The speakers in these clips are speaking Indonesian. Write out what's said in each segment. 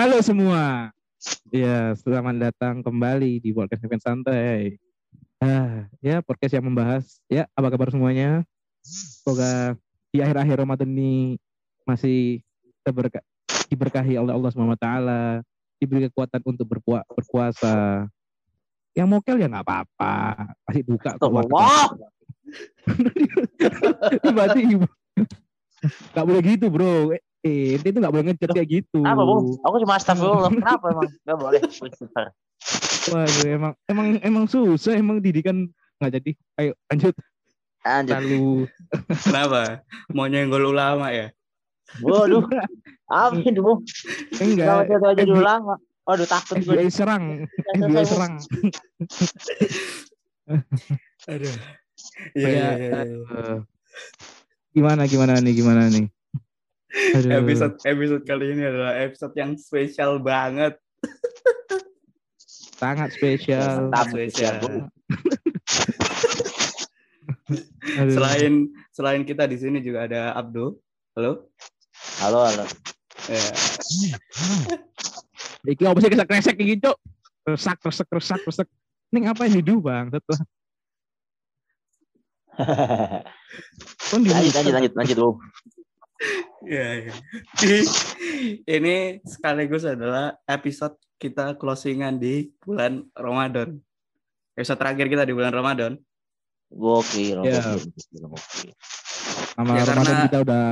Halo semua. Ya, selamat datang kembali di podcast Event Santai. Ah, ya podcast yang membahas ya apa kabar semuanya. Semoga di akhir-akhir Ramadan ini masih terberka- diberkahi oleh Allah SWT, diberi kekuatan untuk berpua- berpuasa. Yang mokel ya nggak apa-apa, masih buka Tiba-tiba. Gak boleh gitu bro. Eh, itu gak boleh ngechat kayak gitu. kenapa bu? Aku cuma astagfirullah. Kenapa emang? Gak boleh. Waduh, emang emang emang susah emang didikan nggak jadi. Ayo lanjut. Lanjut. Lalu Kenapa? Mau nyenggol ulama ya? Waduh. Apa itu bu? Kalau enggak. kita aja dulu lama. Waduh takut gue. FBI serang. FBI serang. Aduh. Iya, iya, iya. eh, gimana gimana nih gimana nih? Aduh. Episode episode kali ini adalah episode yang spesial banget. sangat spesial. Spesial. Aduh. Selain selain kita di sini juga ada Abdul. Halo. Halo halo. Ya. Iki apa sih kesek-kesek iki, Cuk? Resak, resak, resek. Ning apa yang hidup, Bang? Setelah kon di lanjut lanjut lanjut lanjut Iya, iya. Jadi, ini sekaligus adalah episode kita closingan di bulan Ramadan. Episode terakhir kita di bulan Ramadan. Gokil. Ya. sama Ya, Ramadan karena- kita udah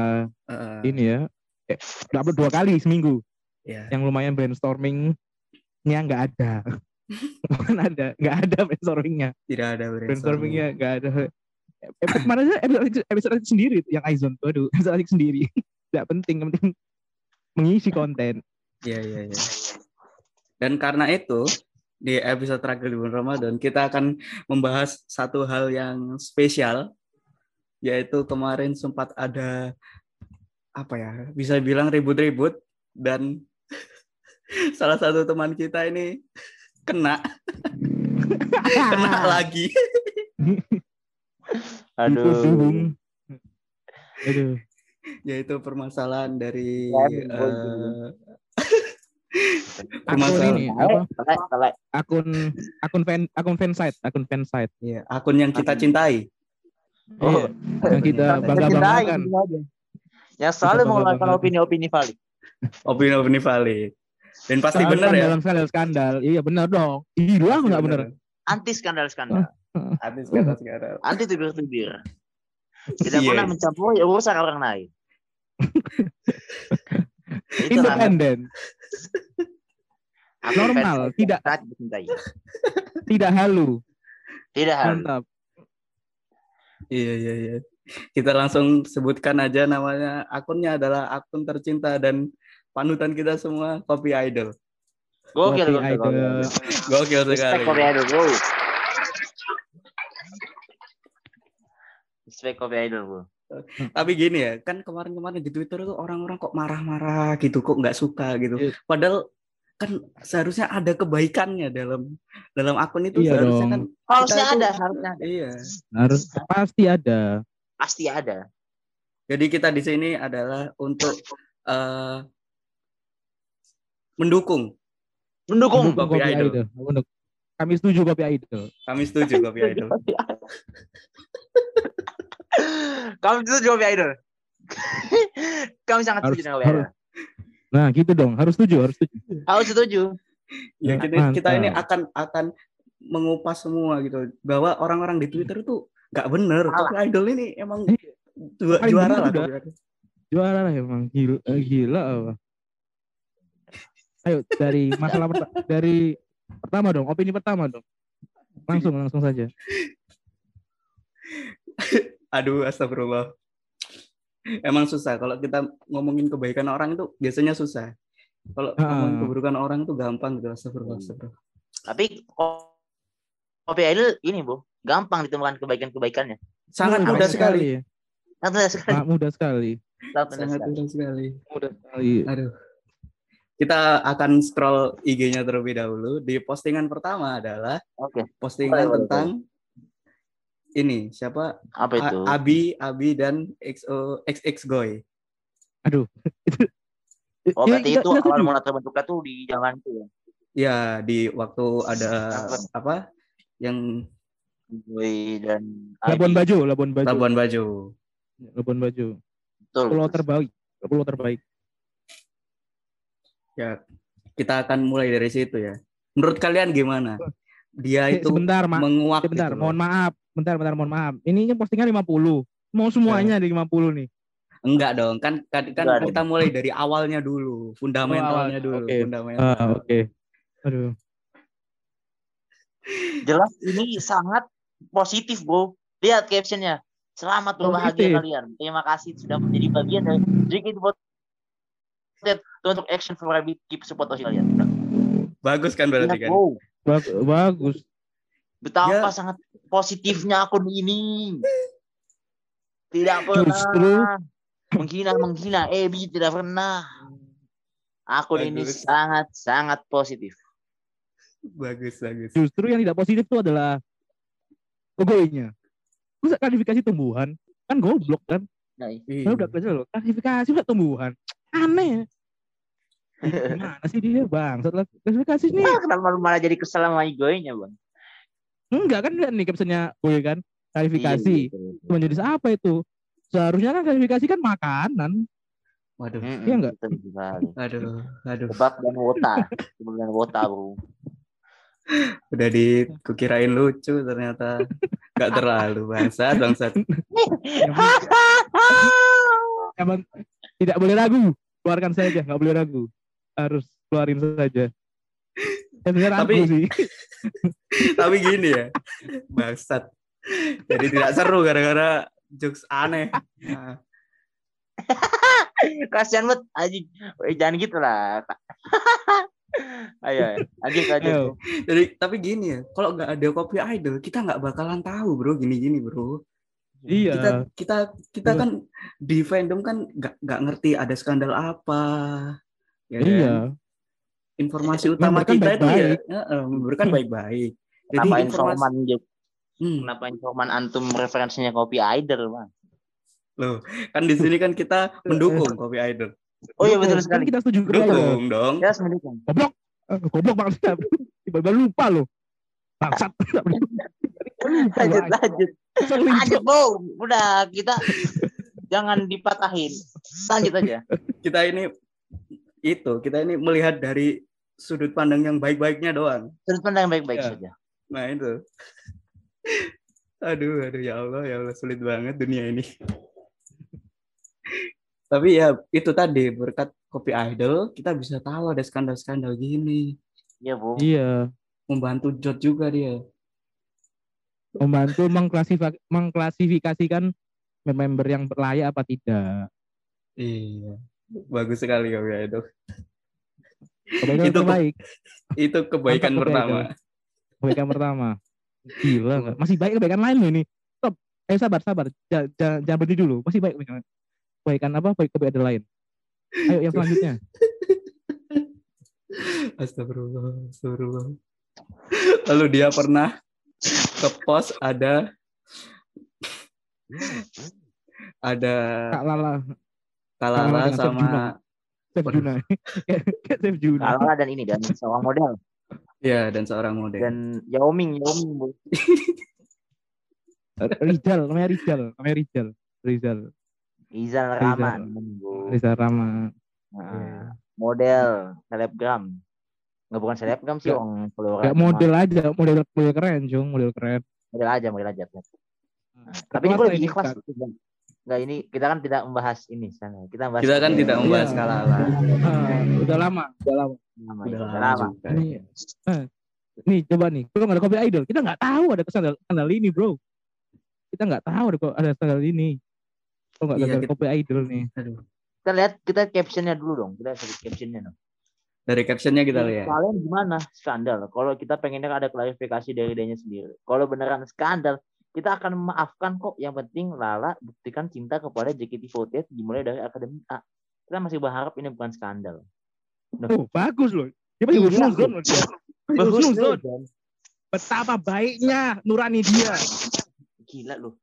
Eh, ini ya. Eh, udah upload dua kali seminggu. ya. Yang lumayan brainstormingnya nggak ada. Bukan ada, nggak ada brainstormingnya. Tidak ada Brainstormingnya nggak ada. Episode mana aja episode, episode sendiri yang Aizon tuh, aduh, episode Atik sendiri. Nggak penting, yang penting mengisi konten. Iya, iya, iya. Dan karena itu, di episode terakhir di bulan Ramadan, kita akan membahas satu hal yang spesial, yaitu kemarin sempat ada, apa ya, bisa bilang ribut-ribut, dan salah satu teman kita ini kena, kena lagi. Aduh. Aduh. yaitu permasalahan dari Ya, eh, Akun permasalahan ini apa? Akun akun fan akun fansite, akun fansite. ya, akun yang kita cintai. Oh. Iya, yang kita bangga banggakan. Yang selalu mengeluarkan bangga-banggakan. opini-opini valid. Opini-opini valid. Dan pasti benar ya. Dalam skandal-skandal. Iya benar dong. Gila nggak benar? Anti skandal-skandal. Artis kata sekarang. Anti tubir-tubir. Tidak Iya. pernah mencampuri urusan orang lain. Independen, normal, tidak- tidak halu. Tidak harus. Mantap. Iya iya iya. Kita langsung sebutkan aja namanya. Akunnya adalah akun tercinta dan panutan kita semua Kopi Idol. Gokil, gokil, Idol. gokil. Gokil sekali. Kopi Idol, bro. Respect Kopi Idol, bro. Tapi gini ya, kan kemarin-kemarin di Twitter tuh orang-orang kok marah-marah gitu, kok nggak suka gitu. Iya. Padahal kan seharusnya ada kebaikannya dalam dalam akun itu Iya seharusnya dong. kan Harusnya itu- ada, harusnya ada. iya. Harus pasti ada. Pasti ada. Jadi kita di sini adalah untuk eh, mendukung. Mendukung. Kopi Idol. Mendukung. Kami setuju kopi idol. Kami setuju Kopi Idol. Kamu setuju Kopi Idol? Kamu sangat Harus- setuju dengan Idol. Nah gitu dong. Harus setuju. Harus setuju. Harus setuju. Ya, Nah, kita, kita mantap. ini akan akan mengupas semua gitu bahwa orang-orang di Twitter tuh nggak bener. Kopi Idol ini emang Iya. ju- Paling juara lah. udah. Kopi Idol. Juara lah emang. Gila, eh, gila apa. Ayo dari masalah perta- dari pertama dong. Opini pertama dong. Langsung langsung saja. Aduh, astagfirullah. Emang susah kalau kita ngomongin kebaikan orang itu biasanya susah. Kalau Ah. ngomongin keburukan orang itu gampang gitu. Astagfirullah. astagfirullah. Tapi ko- Kopi Idol ini, Bu. Gampang ditemukan kebaikan-kebaikannya. Sangat Mudah mudah sekali. ya. Sangat mudah sekali. Sangat mudah sekali. Sangat mudah sekali. mudah sekali. Mudah sekali. Aduh. Kita akan scroll IG-nya terlebih dahulu. Di postingan pertama adalah Oke. postingan boleh, tentang ini siapa Apa itu? A- Abi Abi dan XO XX Goy. Aduh. Itu Oh Ya, berarti itu awal mula terbentuknya tuh di zaman itu ya. Ya di waktu ada Apa? apa yang Boy dan Labuan. Bajo, Labuan Bajo. Labuan Bajo. Labuan Bajo. Betul. Pulau terbaik. Pulau terbaik. Ya kita akan mulai dari situ ya. Menurut kalian gimana? Dia Eh, itu sebentar, menguak Sebentar, gitu mohon maaf. Bentar, bentar, mohon maaf. Ini kan postingan 50. Mau semuanya di 50 nih. Enggak dong, kan kan, kan Enggak dong. kita mulai dari awalnya dulu, fundamentalnya awalnya, dulu, oke. fundamental. Ah, oke. Aduh. Jelas ini sangat positif, Bro. Lihat captionnya. Selamat berbahagia Positif. kalian. Terima kasih sudah menjadi bagian dari JKT48 untuk action for rabbit keep support kalian. Bagus kan berarti kan? Bagus. Betapa Ya. sangat positifnya akun ini. Tidak pernah Justru- menghina menghina Ebi tidak pernah. Akun ini sangat sangat positif. Bagus, bagus. Justru yang tidak positif itu adalah logonya. Terus klarifikasi tumbuhan. Kan goblok kan. Nah, Saya udah kerja loh. Klarifikasi udah tumbuhan. Aneh. Gimana sih dia bang? Setelah klarifikasi nih. ah, kenapa malah jadi kesel sama Bang? Enggak kan nih captionnya gue kan. Klarifikasi. Iya, betul. Cuma jadi apa itu? Seharusnya kan klarifikasi kan makanan. Waduh, Mm-mm, Iya nggak? betul sekali. aduh, aduh. Kebab dan wota. Kebab dan wota, Bro. Udah di kukirain lucu ternyata nggak terlalu bangsat, bangsat. Emang tidak boleh ragu. Keluarkan saja, nggak boleh ragu. Harus keluarin saja. Tapi- sih. Tapi gini ya, bangsat. Jadi tidak seru gara-gara jokes aneh. Nah, Kasihan banget anjing. Eh, jangan gitu lah. Ayo, ayo. lanjut jadi tapi gini ya, kalau nggak ada kopi idol, kita nggak bakalan tahu bro, gini-gini bro. Iya. Kita kita kita Betul. kan di fandom kan nggak nggak ngerti ada skandal apa. Ya kan? Iya. Informasi utama Memberikan kita itu ya, baik-baik. Heeh, memberikan baik-baik. Jadi Kenapa informasi, informan Hmm, kenapa informan antum referensinya kopi idol, Bang? loh, kan di sini kan kita mendukung kopi idol. Oh iya betul Kan sekali. kita setuju. Dukung dong. Ya, mendukung. Goblok. Eh, Goblok banget. Tiba-tiba lupa loh. Bangsat. Lanjut lanjut. Lanjut, Bro. Udah kita jangan dipatahin. Lanjut aja. Kita ini itu, kita ini melihat dari sudut pandang yang baik-baiknya doang. Sudut pandang baik-baik Ya. saja. Nah, itu. Aduh, aduh ya Allah, ya Allah sulit banget dunia ini. Tapi ya itu tadi berkat kopi idol kita bisa tahu ada skandal-skandal gini. Iya, Bu. Iya. Membantu Jod juga dia. Membantu mengklasifikasi, mengklasifikasikan member yang layak apa tidak. Iya. Bagus sekali kopi idol. Kebaikan Itu- terbaik. Itu kebaikan Mantap, pertama. Kebaikan pertama. Gila? Masih baik kebaikan lain loh ini. Stop. Eh sabar, sabar. Jangan, jangan, berhenti dulu. Masih baik kebaikan. Kebaikan apa? Baik kebaikan lain. Ayo yang selanjutnya. Astagfirullah, astagfirullah. Lalu dia pernah ke pos ada ada Kak Lala, Kalala sama. Chef. Juna. Kayak Chef Juna. Kalala dan ini dan seorang model ya dan seorang model. dan Yao Ming, Yao Ming. Rizal, namanya Rizal. Namanya Rizal. Rizal. Izal Rizal. Rahman, Bu. Rizal Rama. Nah, model selebgram. Nggak bukan selebgram sih, orang follower. Kayak model aja, model model keren, Jung, model keren. model aja, model aja. Tapi Kelas ini gue lebih ikhlas. Kak. Enggak ini kita kan tidak membahas ini sana. Kita membahas Kita kan kopi tidak membahas Iya. Kalala. Ah, udah lama, udah lama. Lama, Udah itu, lama. Ini, eh, nih coba nih, kalau nggak ada kopi idol, kita nggak tahu ada skandal skandal ini, bro. Kita nggak tahu ada ada skandal ini. Kalau nggak Iya, ada kita- kopi idol nih. Aduh. Kita lihat kita captionnya dulu dong. Kita lihat captionnya dong. Dari captionnya kita lihat. Kalian gimana skandal? Kalau kita pengennya ada klarifikasi dari dianya sendiri. Kalau beneran skandal, kita akan memaafkan kok. Yang penting Lala buktikan cinta kepada JKT48 dimulai dari Akademi A. Kita masih berharap ini bukan skandal. Oh, bagus loh. Dia masih Iya, husnuzon loh dia. Husnuzon. Betapa baiknya nurani dia. gila loh.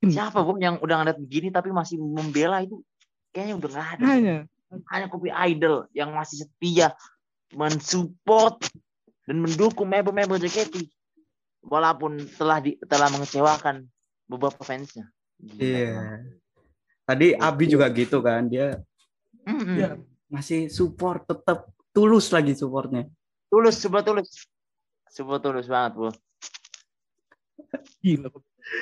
Hmm. Siapa bro yang udah ngeliat begini tapi masih membela itu? Kayaknya udah nggak ada. Hanya hanya kopi idol yang masih setia mensupport dan mendukung member-member JKT walaupun telah di, telah mengecewakan beberapa fansnya. Iya. emang. Tadi Abi juga gitu kan, dia Mm-mm. Iya. masih support tetap tulus lagi supportnya. Tulus, coba tulus. Coba tulus banget, Bu. Gila.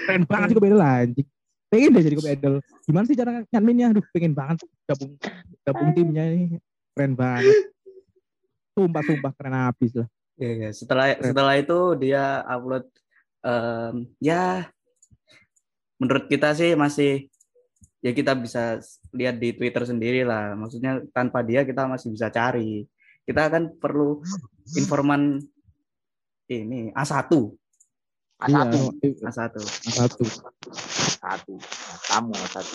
Keren banget sih idol anjing. Pengen deh jadi idol. Gimana sih cara ngadminnya? Aduh, pengen banget gabung gabung timnya ini. Keren banget. Sumpah, sumpah keren habis lah. Iya, iya, setelah setelah itu dia upload um, ya menurut kita sih masih ya kita bisa lihat di Twitter sendiri lah. Maksudnya tanpa dia kita masih bisa cari. Kita akan perlu informan ini A1. A1. Iya. A1. A1. A1. A1.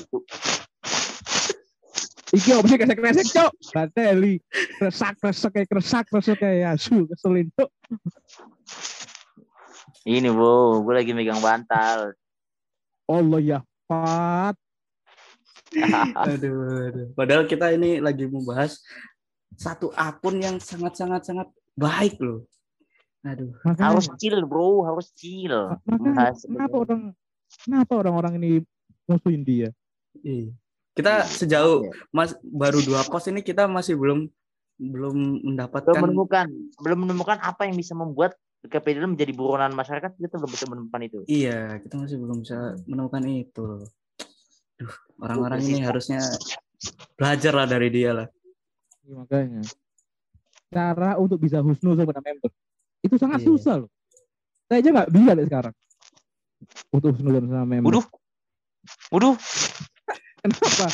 Iki apa sih kresek-kresek, Cok? Bateli. Kresak, kresek, kayak kresak, kresek kayak asu. Keselin, Cok. Ini, Bu. Gue lagi megang bantal. Allah ya, Pat. Aduh, aduh. Padahal kita ini lagi membahas satu akun yang sangat-sangat sangat baik loh. Aduh. harus Makanya, chill, Bro. Harus chill. makanya kenapa orang kenapa orang-orang ini musuhin dia? Iya. Kita sejauh Iya. mas baru dua pos ini kita masih belum belum belum mendapatkan menemukan belum menemukan apa yang bisa membuat KPD menjadi buronan masyarakat kita belum bisa menemukan itu iya kita masih belum bisa menemukan itu. Duh, orang-orang ini harusnya belajar lah dari dia lah. Iya, makanya. Cara untuk bisa husnuzon pada member itu sangat Iya. susah loh. Saya aja nggak bisa deh sekarang untuk husnuzon sama member. Waduh. waduh Kenapa?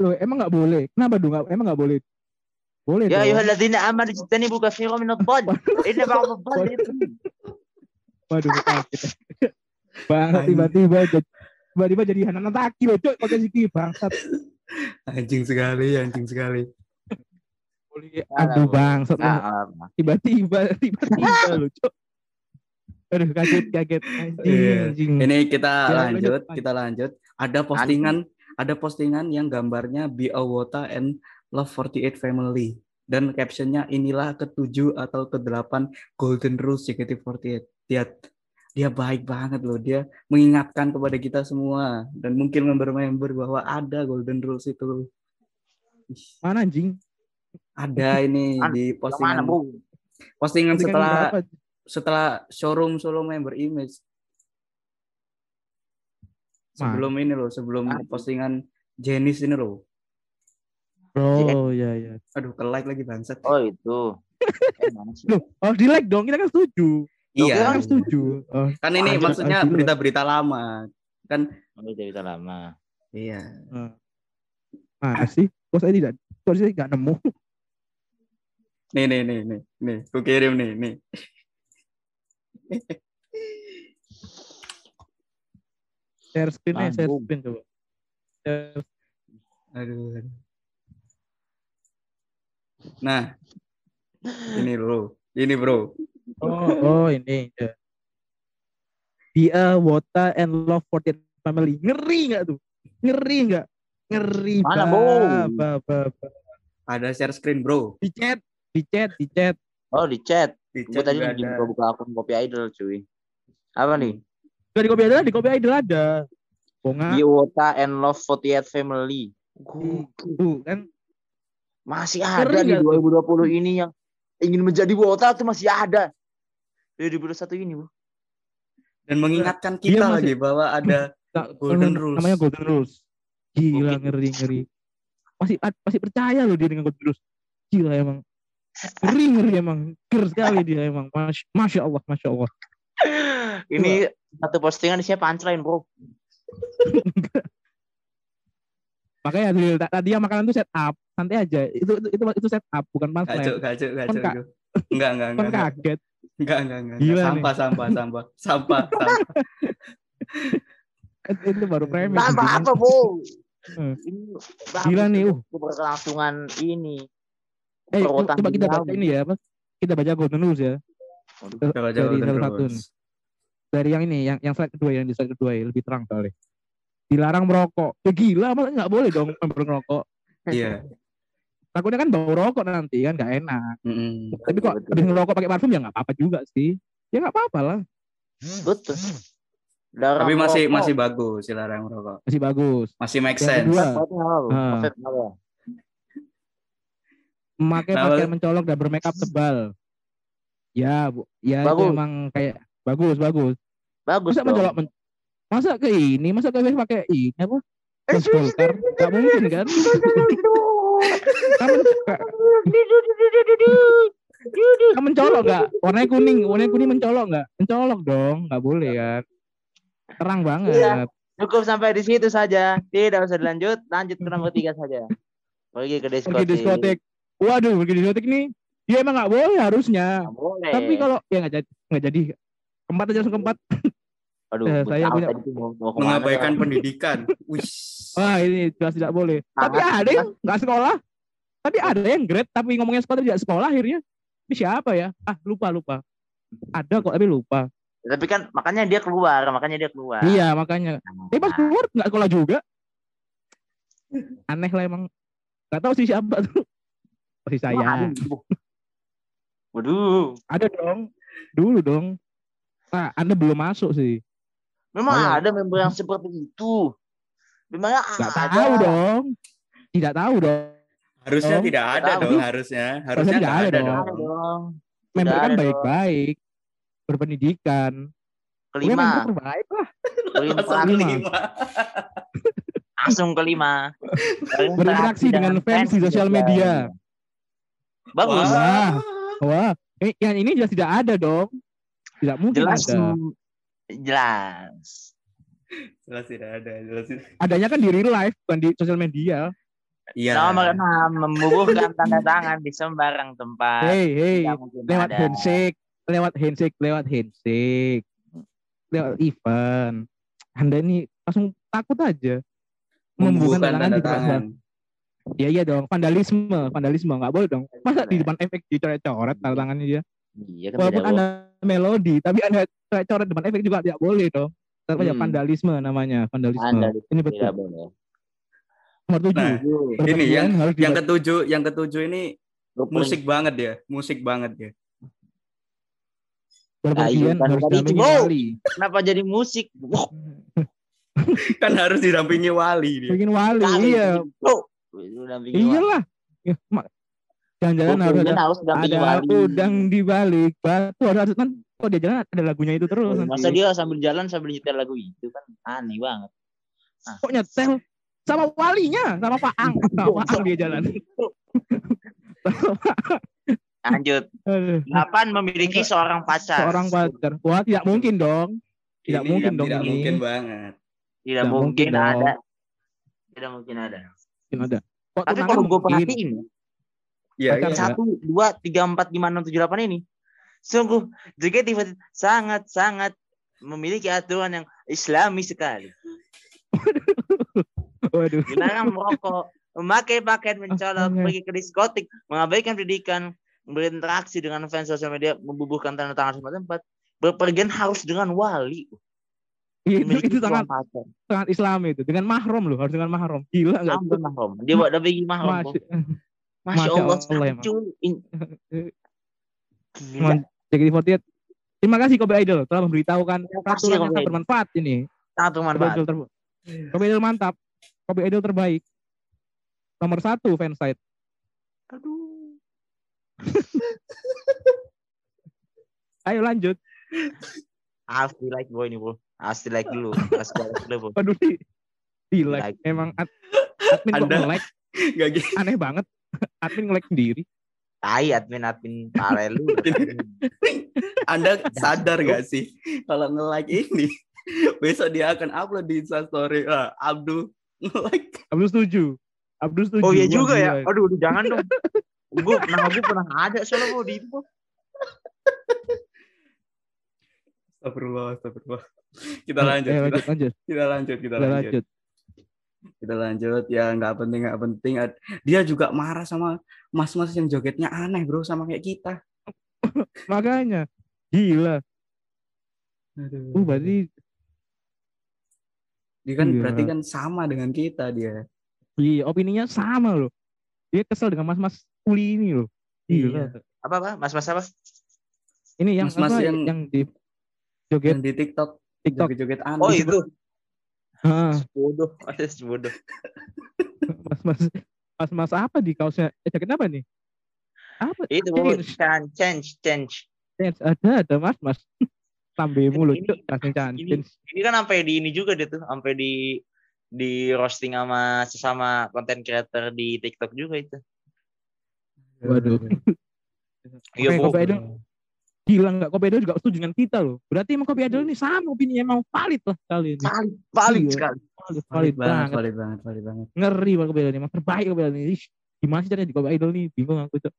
Loh, emang nggak boleh? Kenapa dong? Emang nggak boleh? Boleh ya ayyuhalladzina amanu ijtanibu katsiran minadh dhann inna ba'dadh ithmun. Waduh. Banget tiba-tiba jadi tiba-tiba jadi Hanan Taki loh, cok pakai siki bangsat. Anjing sekali, anjing sekali. Aduh boleh. bangsat. Nah, alarma. Tiba-tiba, tiba-tiba loh, cok. Aduh, kaget, kaget. Anjing, Iya. anjing. Ini kita Ya, lanjut, lanjut, lanjut. kita lanjut. Ada postingan, ada postingan yang gambarnya Be Awota and Love 48 Family. Dan captionnya inilah ketujuh atau kedelapan Golden Rules JKT48. Dia dia baik banget loh. Dia mengingatkan kepada kita semua dan mungkin member-member bahwa ada Golden Rules itu. Ih, Mana anjing? Ada ini An- di Yang mana, postingan postingan Postingan setelah setelah showroom solo member image sebelum ini loh sebelum Ah. postingan Jenis ini loh Oh, iya, iya. aduh ke like lagi bangsat Oh, itu. Eh? Loh, oh di like dong, kita kan setuju. iya Kita kan setuju. Oh, kan ini maksudnya berita-berita lama kan itu cerita lama. iya mana sih? Kok saya tidak, kok saya nggak nemu? nih nih nih nih nih ku kirim nih nih Share screen ya, share screen coba. Share aduh nah ini bro ini bro Oh, oh ini. Ya. Dia Wota and Love for the Family. Ngeri nggak tuh? Ngeri nggak? Ngeri Mana, ba, Bo? ba, ba, ba. ada share screen bro Di chat, di chat, di chat. Oh, di chat. di Gue chat tadi lagi ada buka-buka akun Kopi Idol, cuy. Apa nih? Gak di kopi idol, di kopi idol ada. Bonga, Iwota and Love 48 Family. Tuh kan. Masih ada Ngeri di nggak 2020 ini yang ingin menjadi wota tuh masih ada. 2021 ini, Bu. dan mengingatkan Dia kita masih- lagi bahwa ada Golden namanya- Rules. Namanya Golden Rules. Gila Gokil. ngeri ngeri. Masih masih percaya loh dia dengan Golden Rules. Gila emang. Ngeri ngeri emang. Ger sekali dia emang. Masya, Masya Allah, Masya Allah. Ini satu postingan isinya punchline, Bro. Makanya Adril, ta- tadi yang makanan itu set up, santai aja. Itu itu itu, itu set up, bukan punchline. gacok kak- itu. enggak enggak enggak enggak kaget. enggak enggak enggak Gila sampah sampah sampah sampah sampah Itu, itu baru premis. Tanpa anjing. apa, Bu? Hmm. Ini Gila nih, uh. keberlangsungan ini. Eh, coba kita baca ini ya, apa? Kita baca Golden Rules ya. Coba Dari Golden Rules. Dari yang ini, yang yang slide kedua, yang di slide kedua ya, lebih terang kali. Dilarang merokok. Ya gila, malah nggak boleh dong member ngerokok. iya takutnya kan bau rokok nanti kan nggak enak Mm-mm. tapi kok habis ngerokok pakai parfum ya nggak apa-apa juga sih ya nggak apa-apa lah Betul. Larang Tapi masih rokok. masih bagus si larang rokok. masih bagus Masih make Yang sense. kedua, memakai Nah, pakaian mencolok dan bermake up tebal ya bu ya Bagus. itu emang kayak bagus bagus. Bagus masa mencolok men- masa ke ini? Masa ke pakai ini apa? Terus Golkar? nggak mungkin kan? Kamu kamu mencolok nggak? Warnanya kuning warnanya kuning mencolok nggak? Mencolok dong nggak boleh kan terang banget. Iya. Cukup sampai di situ saja. Tidak usah dilanjut. Lanjut ke nomor tiga saja. Pergi ke diskotik. pergi diskotik. waduh pergi diskotik nih. Dia emang nggak boleh harusnya. Nggak boleh. tapi kalau ya nggak jadi nggak jadi keempat aja langsung keempat. Aduh, Eh, saya punya- mau, mau Mengabaikan ya. pendidikan. Wih. wah ini jelas tidak boleh. Tapi ada yang nggak sekolah. Tapi ada yang grade tapi ngomongnya sekolah tidak sekolah akhirnya. Ini siapa ya? Ah lupa lupa. Ada kok tapi lupa. Tapi kan makanya dia keluar, makanya dia keluar. iya makanya. Tapi pas Nah, keluar nggak sekolah juga. Aneh lah emang. Nggak tahu sih siapa tuh. Pasti saya. Aduh. Waduh, ada dong. Dulu dong nah anda belum masuk sih memang iya. ada member yang seperti itu. Memangnya nggak ada. tahu dong tidak tahu dong Harusnya Oh, tidak ada tahu. dong harusnya. Harusnya tidak ada ada dong. Ada dong. dong. member Tidak kan ada dong. baik-baik berpendidikan Kelima, terbaik lah Langsung berinteraksi, kelima. langsung kelima. Berinteraksi dengan fans di sosial media. Bagus. Wah. wah ini, yang ini jelas tidak ada dong tidak mungkin Jelas. ada Jelas. Jelas tidak ada. Jelas tidak. adanya kan di real life bukan di sosial media Iya. Nomor enam, membubuhkan tanda tangan di sembarang tempat. hey hey lewat ada. handshake lewat handshake lewat handshake lewat event anda ini langsung takut aja membubuhkan Membubuhkan tangan tanda di tangan. Iya iya dong, vandalisme, vandalisme nggak boleh dong. Masa di depan efek dicoret-coret tanda tangannya dia. Iya kan Walaupun anda melodi, tapi anda coret-coret depan efek juga tidak boleh dong. Aja Hmm. vandalisme namanya, vandalisme. Vandalisme Ini betul. Tidak boleh. Nomor tujuh. Nah, Tujuh. ini yang harus yang dibat- ketujuh, yang ketujuh ini Berperin- musik banget ya, musik banget ya. berpergian Ayo, kan harus didampingi wali. Kenapa jadi musik? Kan harus didampingi wali dia. Bikin wali, kali iya. wali. Iyalah. Ya, mak- Jangan-jangan harus ada harus ada udang di balik batu. Harus harus kan kok dia jalan ada lagunya itu terus nanti. Masa dia sambil jalan sambil nyetel lagu itu kan aneh banget. Nah, Kok nyetel sama walinya, sama Pak Ang, sama Pak Ang dia jalan. Lanjut. Delapan memiliki seorang pacar. seorang pacar. Wah, tidak mungkin dong. Tidak Ini mungkin dong tidak ini. mungkin banget. Tidak Tidak mungkin mungkin dong. ada. Tidak mungkin ada. Mungkin ada. Kok Tapi kalau gue perhatiin, Ya, iya. satu. dua, tiga, empat, lima, enam, tujuh, delapan ini, sungguh JKT sangat sangat memiliki aturan yang Islami sekali. Waduh. Dilarang merokok, memakai pakaian mencolok, pergi ke diskotik, mengabaikan pendidikan, berinteraksi dengan fans sosial media, membubuhkan tanda tangan semua tempat, berpergian harus dengan wali. Itu, Memiliki itu sangat pacar. sangat Islam itu. Dengan mahram loh, harus dengan mahram. Gila enggak? Ampun mahram. Dia buat mahram. Bang. Masya, Masya Masya Allah, Allah, emang. Emang JKT48. Terima kasih Kobe Idol telah memberitahukan peraturan yang Kobe sangat bermanfaat ini. Sangat Kobe bermanfaat. Idol, terba- Kobe Idol mantap. Kobe Idol terbaik. Nomor satu fansite. Aduh. Ayo lanjut. Di like boy ini bro. Di like dulu. Harus di like dulu bro. Waduh di, di like. Like. Emang ad- admin kok Anda- nge-like Gak gitu. aneh banget. admin nge-like sendiri. Tai admin admin pare lu. Anda sadar gak sih kalau nge-like ini besok dia akan upload di Instastory. Ah, Abdul nge-like. Abdul setuju. Abdul setuju. Oh iya juga ya. gila. Aduh, aduh, jangan dong. Gue pernah gue pernah ada soalnya bro di itu. Astagfirullah, astagfirullah. Kita Ayo, lanjut, ayo, kita, lanjut, lanjut. kita lanjut, kita Kita lanjut. lanjut. Kita lanjut. Ya nggak penting, nggak penting. Dia juga marah sama mas-mas yang jogetnya aneh bro, sama kayak kita. Makanya. Gila. Aduh. Uh, berarti dia kan Iya. berarti kan sama dengan kita dia. iya, opininya sama loh. dia kesel dengan mas-mas kuli ini loh. Gila. Iya. Apa apa? Mas Mas apa? Ini yang Mas-mas apa, yang- yang di joget Yang di TikTok TikTok. joget-joget aneh. Oh itu. Heeh. Bodoh. Ada bodoh. mas-mas mas-mas apa di kaosnya? Eh, jaket apa nih? Apa? Itu Change. change change change. Ada ada mas-mas. Sambil mulu Ini- cuk, change. ini- Ini kan sampai di ini juga dia tuh, sampai di di roasting sama sesama konten creator di TikTok juga itu. Waduh. Iya, Makanya Gila nggak Kopi Idol juga setuju dengan kita loh. Berarti emang Kopi Idol ini sama opini emang valid lah kali ini. Valid, valid Iya. sekali. Valid, Valid valid banget, banget. valid banget, valid banget. Ngeri banget Kopi Idol ini. Emang terbaik Kopi Idol ini. Ih, gimana sih caranya di Kopi Idol nih? Bingung aku tuh.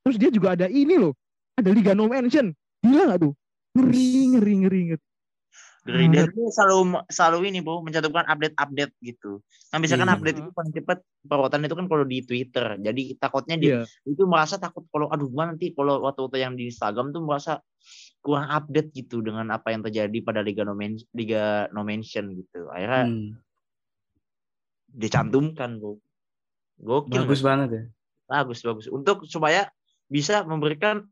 Terus dia juga ada ini loh. Ada Liga No Mention. Gila nggak tuh? Ngeri, ngeri, ngeri, ngeri. Dari dia tuh selalu selalu ini bu mencantumkan update-update gitu. Nah misalkan Iya. update itu paling cepat perawatan itu kan kalau di Twitter. Jadi takutnya dia Iya. itu merasa takut kalau aduh gimana nanti kalau waktu-waktu yang di Instagram tuh merasa kurang update gitu dengan apa yang terjadi pada Liga No, Men- Liga no Mention gitu. Akhirnya Hmm, dicantumkan bu. Gokil. bagus banget ya. bagus bagus untuk supaya bisa memberikan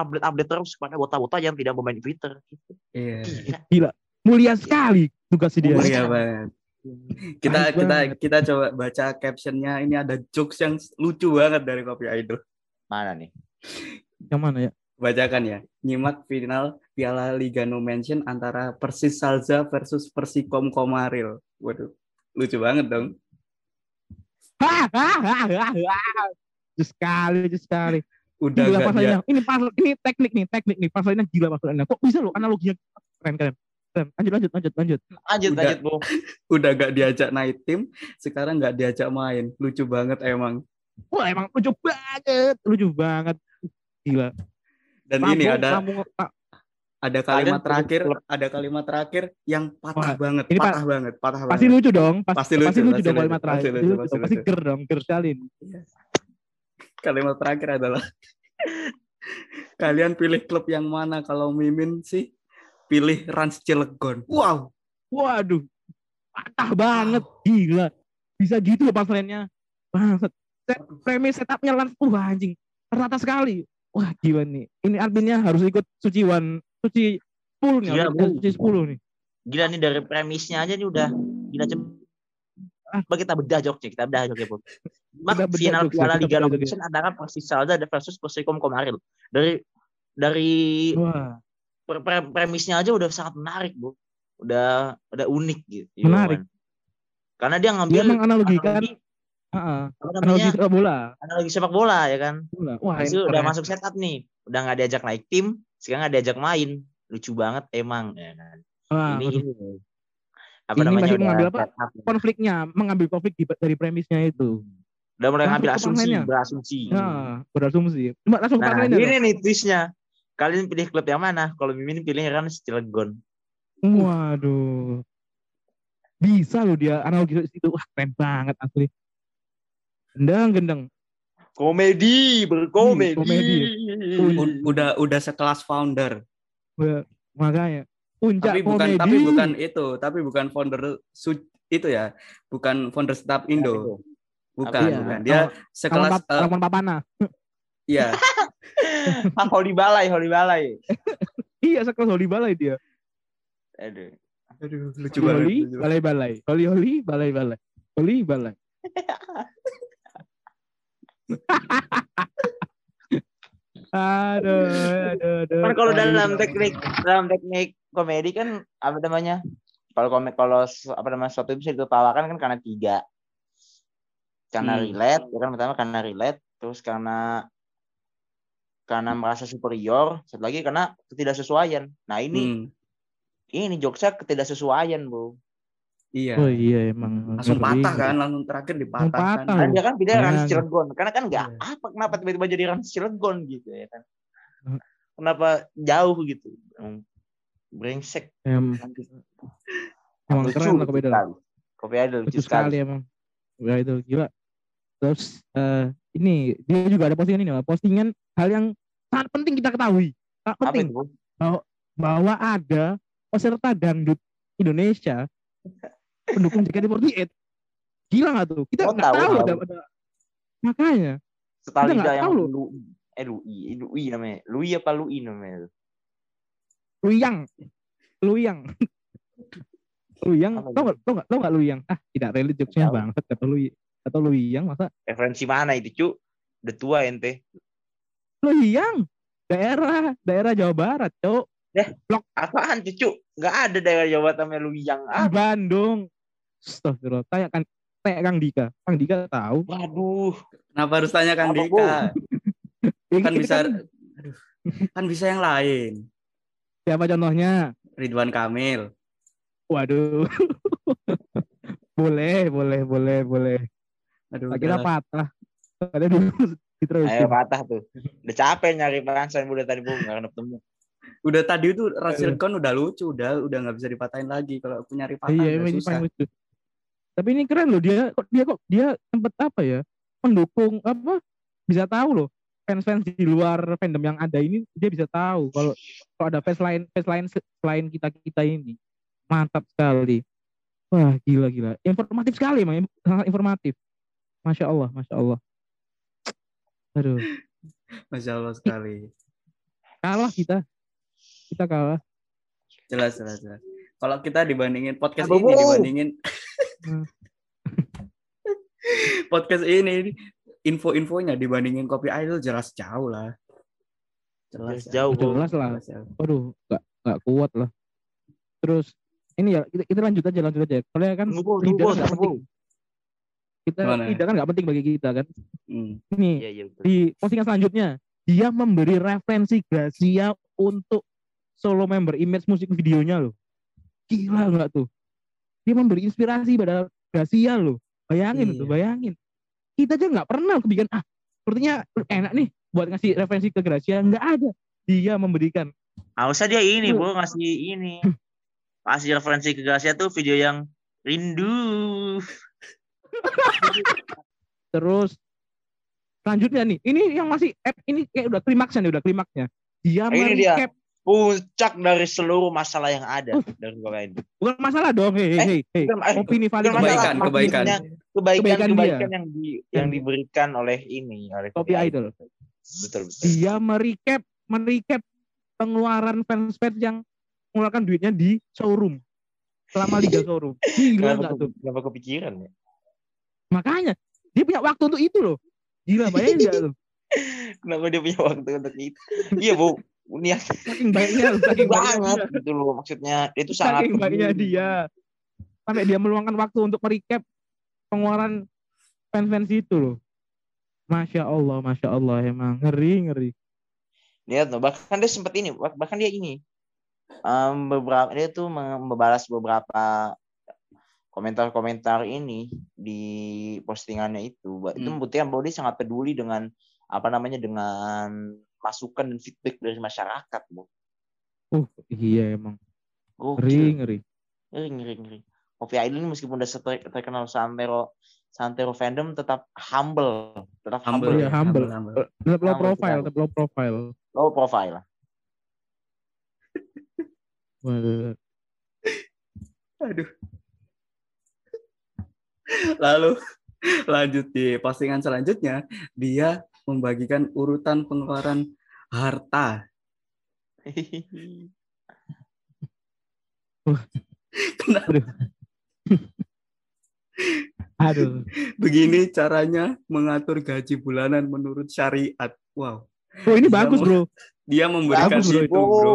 update-update terus kepada bota-bota yang tidak bermain Twitter. Gitu. Iya. Gila. Mulia sekali tugas dia. Mulia. Banget. Kita Baik kita banget. kita coba baca captionnya ini ada jokes yang lucu banget dari Kopi Idol. Mana nih? Yang mana ya? Bacakan ya. Nyimak final Piala Liga No Mention antara Persis Salza versus Persikom Komaril. Waduh, lucu banget dong. Hahaha. Sekali, sekali. Udah Gila gak dia pasalnya. Ini pasal, ini teknik nih, teknik nih. Pasalnya gila pasalnya. Kok bisa loh analoginya keren keren. Keren. Lanjut lanjut lanjut lanjut. Lanjut Udah. lanjut bu. udah gak diajak naik tim, sekarang gak diajak main. Lucu banget emang. Wah emang lucu banget, lucu banget. Gila. Dan ini Lambung- ada ah, ada kalimat pilih terakhir, klub. ada kalimat terakhir yang patah Wah, banget, ini patah banget, patah pasti banget. lucu dong. Pas- Pasti Pasti, lucu, lucu, pasti dong lucu, kalimat terakhir. pasti Pasti lucu, lucu, pasti dong. Pasti lucu. ger dong, ger sekali. ini. Kalimat terakhir adalah kalian pilih klub yang mana? Kalau Mimin sih pilih Rans Cilegon. Wow, Waduh, patah banget, gila. Bisa gitu loh pasalnya. Banget. Set, premis setupnya langsung, wah anjing. Ternyata sekali. Wah gila nih. Ini adminnya harus ikut suciwan, suci 10 nih. Bu. suci 10 nih. Gila nih dari premisnya aja nih udah gila coba Coba kita bedah joknya, kita bedah joknya bu. Mak final Piala Liga Nomination antara Persis Salza versus Persikom Komaril. Dari dari Wah, pre- pre- premisnya aja udah sangat menarik bu. Udah udah unik gitu. Menarik. Iwan. Karena dia dia ngambil menganalogikan analogi, Heeh, apa analogi sepak bola. analogi sepak bola ya kan. Bola. Wah, itu udah masuk setup nih, udah nggak diajak naik tim, sekarang nggak diajak main, lucu banget emang. Ya kan? Wah, ini ini apa Ini namanya masih udah mengambil apa? setup. konfliknya, mengambil konflik di- dari premisnya itu. udah mulai Langsung ngambil asumsi, berasumsi. Nah, berasumsi. Cuma langsung Nah, ini nih twistnya. Kalian pilih klub yang mana? Kalau Mimin pilih Rans Cilegon. Waduh. Bisa loh dia analogi itu. Wah, keren banget asli. Gendang, gendang. Komedi, berkomedi. komedi. Udah udah sekelas founder. Wah, Makanya. Puncak Tapi bukan komedi. tapi bukan itu, tapi bukan founder su- itu ya, bukan founder tetap Indo. Bukan, Iya. bukan. Dia sekelas Lawan, eh, lawan Papana. iya, ah, Holy Balai, Holy Balai. Iya, sekelas Holi Balai dia. Aduh. Aduh, lucu banget. Banget. balai balai. Holi holi, balai balai. Holi balai. aduh, aduh, aduh. Kan kalau dalam teknik dalam teknik komedi kan apa namanya? Kalau komik kalau apa namanya suatu bisa ditertawakan kan karena tiga. Karena Hmm. relate, ya kan pertama karena relate, terus karena karena merasa superior, satu lagi karena ketidaksesuaian. Nah ini Hmm, ini jokesnya ketidaksesuaian bu. iya. Oh iya emang. Langsung ngeri. patah kan, langsung terakhir dipatahkan. patah. Kan dia kan pilih Iya. Rans Cilegon, karena kan nggak Iya. apa kenapa tiba-tiba jadi Rans Cilegon gitu ya kan? Hmm. Kenapa jauh gitu? Brengsek. Em, emang Lucu, keren lah kopi idol. sekali. Kopi idol Lucu sekali emang. Kopi idol gila. Terus eh, ini dia juga ada postingan ini, postingan hal yang sangat penting kita ketahui. Sangat penting? Bu? bahwa ada peserta dangdut Indonesia pendukung JKT48. Gila nggak tuh? Kita Oh, nggak tahu, tahu, tahu. ada, ada Makanya. Setalida nggak yang tahu loh. Eh Lui, Lui namanya. Lui apa Lui namanya? Luyang. Luyang. Luyang. Tau nggak? Tau nggak? Tau nggak Luyang? Ah, tidak relate jokesnya banget kata Luyang. Kata Luyang masa Referensi mana itu, Cuk? Udah tua ente. Luyang. Daerah, daerah Jawa Barat, Cok. Apaan tuh, Cuk? Nggak ada daerah Jawa Barat namanya Luyang. Di Ah, Bandung. Astagfirullah. Tanya kan tanya Kang Dika. Kang Dika tahu. waduh. Kenapa harus tanyakan Apa, Dika? Kan bisa aduh, kan bisa yang lain. Siapa contohnya? Ridwan Kamil. Waduh. boleh, boleh, boleh, boleh. Aduh, udahlah. patah. Ada diterusin. Ayo patah tuh. Udah capek nyari pansan udah tadi bu nggak ketemu. udah tadi itu Rasil Khan udah lucu, udah udah nggak bisa dipatahin lagi. Kalau aku nyari patah Iya, udah ini susah. paling lucu. Tapi ini keren loh dia kok dia kok dia sempet apa ya? Mendukung apa? Bisa tahu loh. Fans-fans di luar fandom yang ada ini dia bisa tahu kalau kalau ada fans lain fans lain se- selain kita kita ini mantap sekali. Wah gila gila. Informatif sekali emang sangat informatif. Masya Allah, masya Allah. Aduh, Masya Allah sekali. kalah kita. Kita kalah. Jelas, jelas, jelas. Kalau kita dibandingin podcast Abu, ini dibandingin Hmm. podcast ini info-infonya dibandingin Kopi Idol jelas jauh lah. Jelas ya. jauh. Jelas lah. Jelas jauh. Waduh, nggak nggak kuat lah. Terus ini ya kita, kita lanjut aja lanjut aja. Soalnya kan kan tunggu. penting. Kita Gimana? lidah kan nggak penting bagi kita kan. Hmm. Ini iya betul. di postingan selanjutnya dia memberi referensi Gracia untuk solo member image musik videonya loh. Gila nggak tuh? Dia memberi inspirasi pada Gracia loh. Bayangin Iya. tuh, bayangin. Kita aja nggak pernah kebikin ah sepertinya enak nih buat ngasih referensi ke Gracia nggak ada. Dia memberikan Ah, usah dia ini, Bu, ngasih ini. Kasih referensi ke Gracia tuh video yang rindu. Terus selanjutnya nih, ini yang masih app ini kayak udah klimaksnya nih, udah klimaksnya. Dia Ini merecap Puncak dari seluruh masalah yang ada dari Korea ini. bukan masalah dong, hei hei Eh, hei, hei. Eh, Opini valid Kebaikan, kebaikan. Kebaikan, Kebaikan kebaikan, dia. yang di, yang diberikan oleh ini, oleh Kopi Idol. Betul betul. Dia merecap merecap pengeluaran fans-fans yang mengeluarkan duitnya di showroom selama liga showroom. Gila Kenapa, nggak tuh? kenapa kepikiran ya? Makanya dia punya waktu untuk itu loh. Gila bayangin nggak tuh? Kenapa dia punya waktu untuk itu? iya bu, niat Saking baiknya, saking banget dia. gitu loh maksudnya. Dia itu sangat Saking baiknya dia. Sampai dia meluangkan waktu untuk merecap pengeluaran fans-fans itu loh. Masya Allah, Masya Allah emang ngeri ngeri. Lihat tuh, bahkan dia sempat ini, bah- bahkan dia ini em, beberapa dia tuh membalas beberapa komentar-komentar ini di postingannya itu. Itu Hmm. membuktikan bahwa dia sangat peduli dengan apa namanya dengan masukan dan feedback dari masyarakat, bu. Uh, iya emang ngeri ngeri. ngeri ngeri ngeri. Kopi Idol ini meskipun udah ter- terkenal santero santero fandom tetap humble, tetap humble, Humble, ya, humble. humble. Tetap low Humble profile, tetap low profile. low profile. Waduh. Aduh. Lalu lanjut di postingan selanjutnya, dia membagikan urutan pengeluaran harta. Kenapa Aduh. begini caranya mengatur gaji bulanan menurut syariat? Wow. Oh ini Dia bagus bro. Dia memberikan Bagus, bro, itu, bro.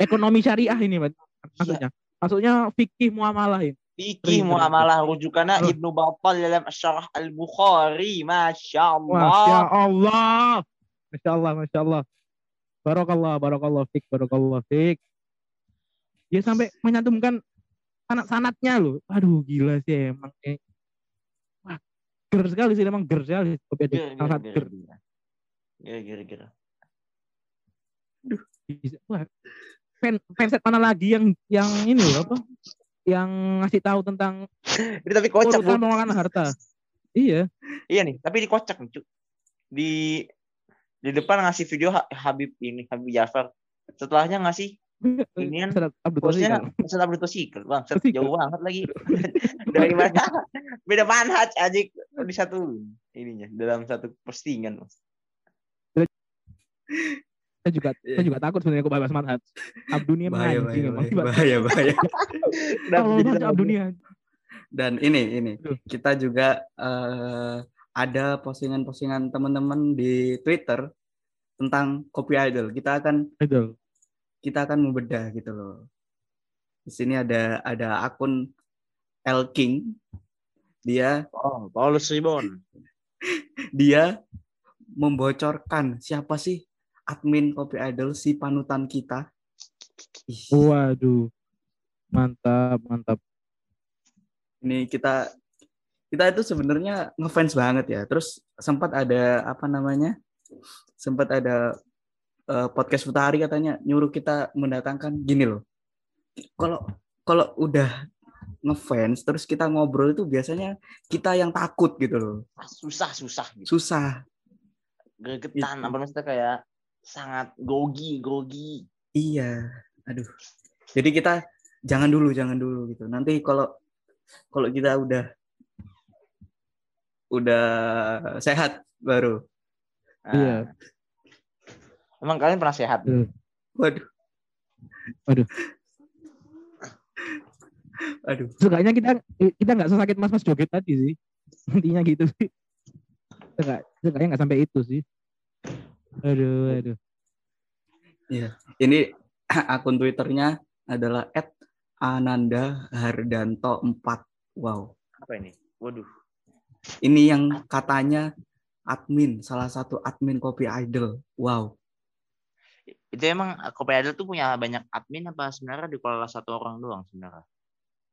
Ekonomi syariah ini Mas. maksudnya. Maksudnya fikih muamalah ini. Fikih muamalah rujukannya Oh. Ibnu Battal dalam Syarah Al-Bukhari. Masya Masya Allah. Allah. Masya Allah, Masya Allah. Barakallah, barakallah fik, barakallah fik. Dia sampai menyantumkan sanat-sanatnya loh. Aduh gila sih emang. Eh. Wah, ger sekali sih emang ger sekali. Kopi aja. Gira, gira, Sangat ger. gira. Gira, gira, gira. Bisa. Wah, fan, fanset mana lagi yang yang ini loh apa? Yang ngasih tahu tentang Ini tapi kocak, urusan pengelolaan harta. Iya. Iya nih, tapi ini kocak nih, Cuk. Di di depan ngasih video Ha- Habib ini, Habib Jafar. Setelahnya ngasih Ini kan Bosnya. Ustaz Abdul Tosikal, bang. Set, Tosikal. jauh banget lagi. Dari mana? Beda manhaj aja di satu ininya dalam satu postingan. Mas. Saya juga Iya. saya juga takut sebenarnya kok bahas manhaj. Abdunia bahaya anjing bahaya bahaya bahaya, bahaya. Kalau bahas Abdunia. dan ini ini kita juga eh, ada postingan-postingan teman-teman di Twitter tentang copy idol kita akan Betul. kita akan membedah gitu loh di sini ada ada akun L King dia Oh, Paulus Ribon. dia membocorkan siapa sih admin copy idol si panutan kita Ih, Waduh. Mantap, mantap. ini kita kita itu sebenarnya ngefans banget ya. Terus sempat ada apa namanya? Sempat ada eh, podcast Futari katanya nyuruh kita mendatangkan gini loh. Kalau kalau udah ngefans terus kita ngobrol itu biasanya kita yang takut gitu loh. Susah, susah gitu. Susah. Gregetan, Itu. apa maksudnya kayak sangat grogi, grogi. Iya. Aduh. Jadi kita jangan dulu, jangan dulu gitu. Nanti kalau kalau kita udah udah sehat baru. Nah, Iya. Emang kalian pernah sehat? Waduh. Waduh. Aduh. Seenggaknya kita kita nggak sesakit mas mas joget tadi sih. Intinya gitu sih. Seenggak, seenggaknya nggak sampai itu sih. Aduh, aduh. Ini akun Twitternya adalah @ananda_hardanto 4. Wow. Apa ini? Waduh. Ini yang katanya admin, salah satu admin Kopi Idol. Wow. Itu emang Kopi Idol tuh punya banyak admin apa sebenarnya dikelola satu orang doang sebenarnya?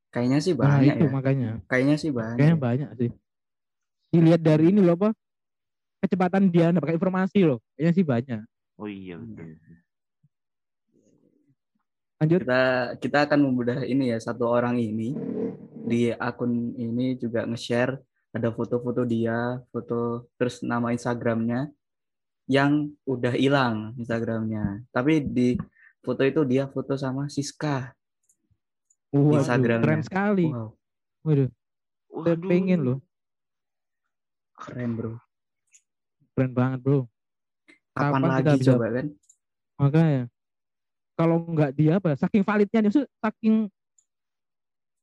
Kayaknya sih Nah, banyak itu ya. makanya. Kayaknya sih banyak. Kayaknya banyak sih. Dilihat dari ini loh apa? Kecepatan dia mendapatkan informasi loh. Kayaknya sih banyak. Oh iya betul. Lanjut. Kita kita akan membedah ini ya satu orang ini di akun ini juga nge-share ada foto-foto dia, foto terus nama Instagramnya yang udah hilang Instagramnya. Tapi di foto itu dia foto sama Siska. Waduh, Instagramnya. keren sekali. Wow, Waduh, saya Waduh. pengen loh. keren bro. Keren banget bro. Kapan, Kapan kita lagi bisa- coba kan? Makanya kalau nggak dia apa? Saking validnya dia, saking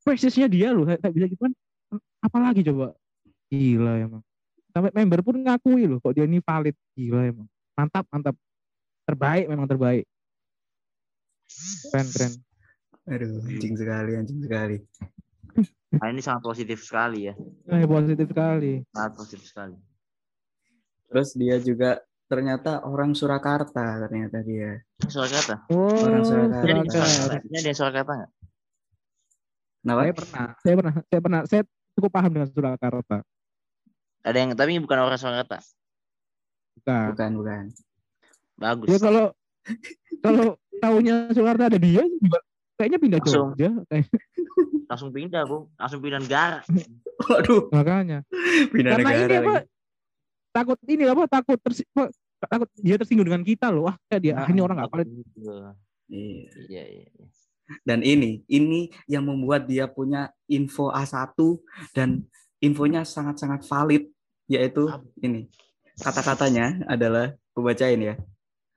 presisnya dia loh, kayak kayak bisa gitu kan. Apalagi coba? Gila emang. Sampai member pun ngakui loh, kok dia ini valid. Gila emang. Mantap, mantap. Terbaik memang terbaik. Keren, keren. Aduh, anjing sekali, anjing sekali. Nah, ini sangat positif sekali ya. Eh, positif sekali. Sangat positif sekali. Terus dia juga ternyata orang Surakarta ternyata dia. Surakarta. Oh, Orang Surakarta. Ini ada di Surakarta. Surakarta. Ini ada di Surakarta nggak? Kenapa? Saya pernah, saya pernah, saya pernah, saya cukup paham dengan Surakarta. Ada yang tapi bukan orang Surakarta. Bukan. Bukan, bukan. Bagus. Ya kalau kalau tahunya Surakarta ada dia juga kayaknya pindah Langsung. Jogja. Kayak, Langsung pindah, Bu. Langsung pindah negara. Waduh, makanya. pindah Karena negara ini apa? Takut ini apa? Takut tersi, apa, takut dia tersinggung dengan kita loh. Wah, kayak dia ah, ini orang nggak valid. Gitu. Iya. Iya, iya. iya. Dan ini, ini yang membuat dia punya info A1 dan infonya sangat-sangat valid, yaitu ini. Kata-katanya adalah, gue bacain ya.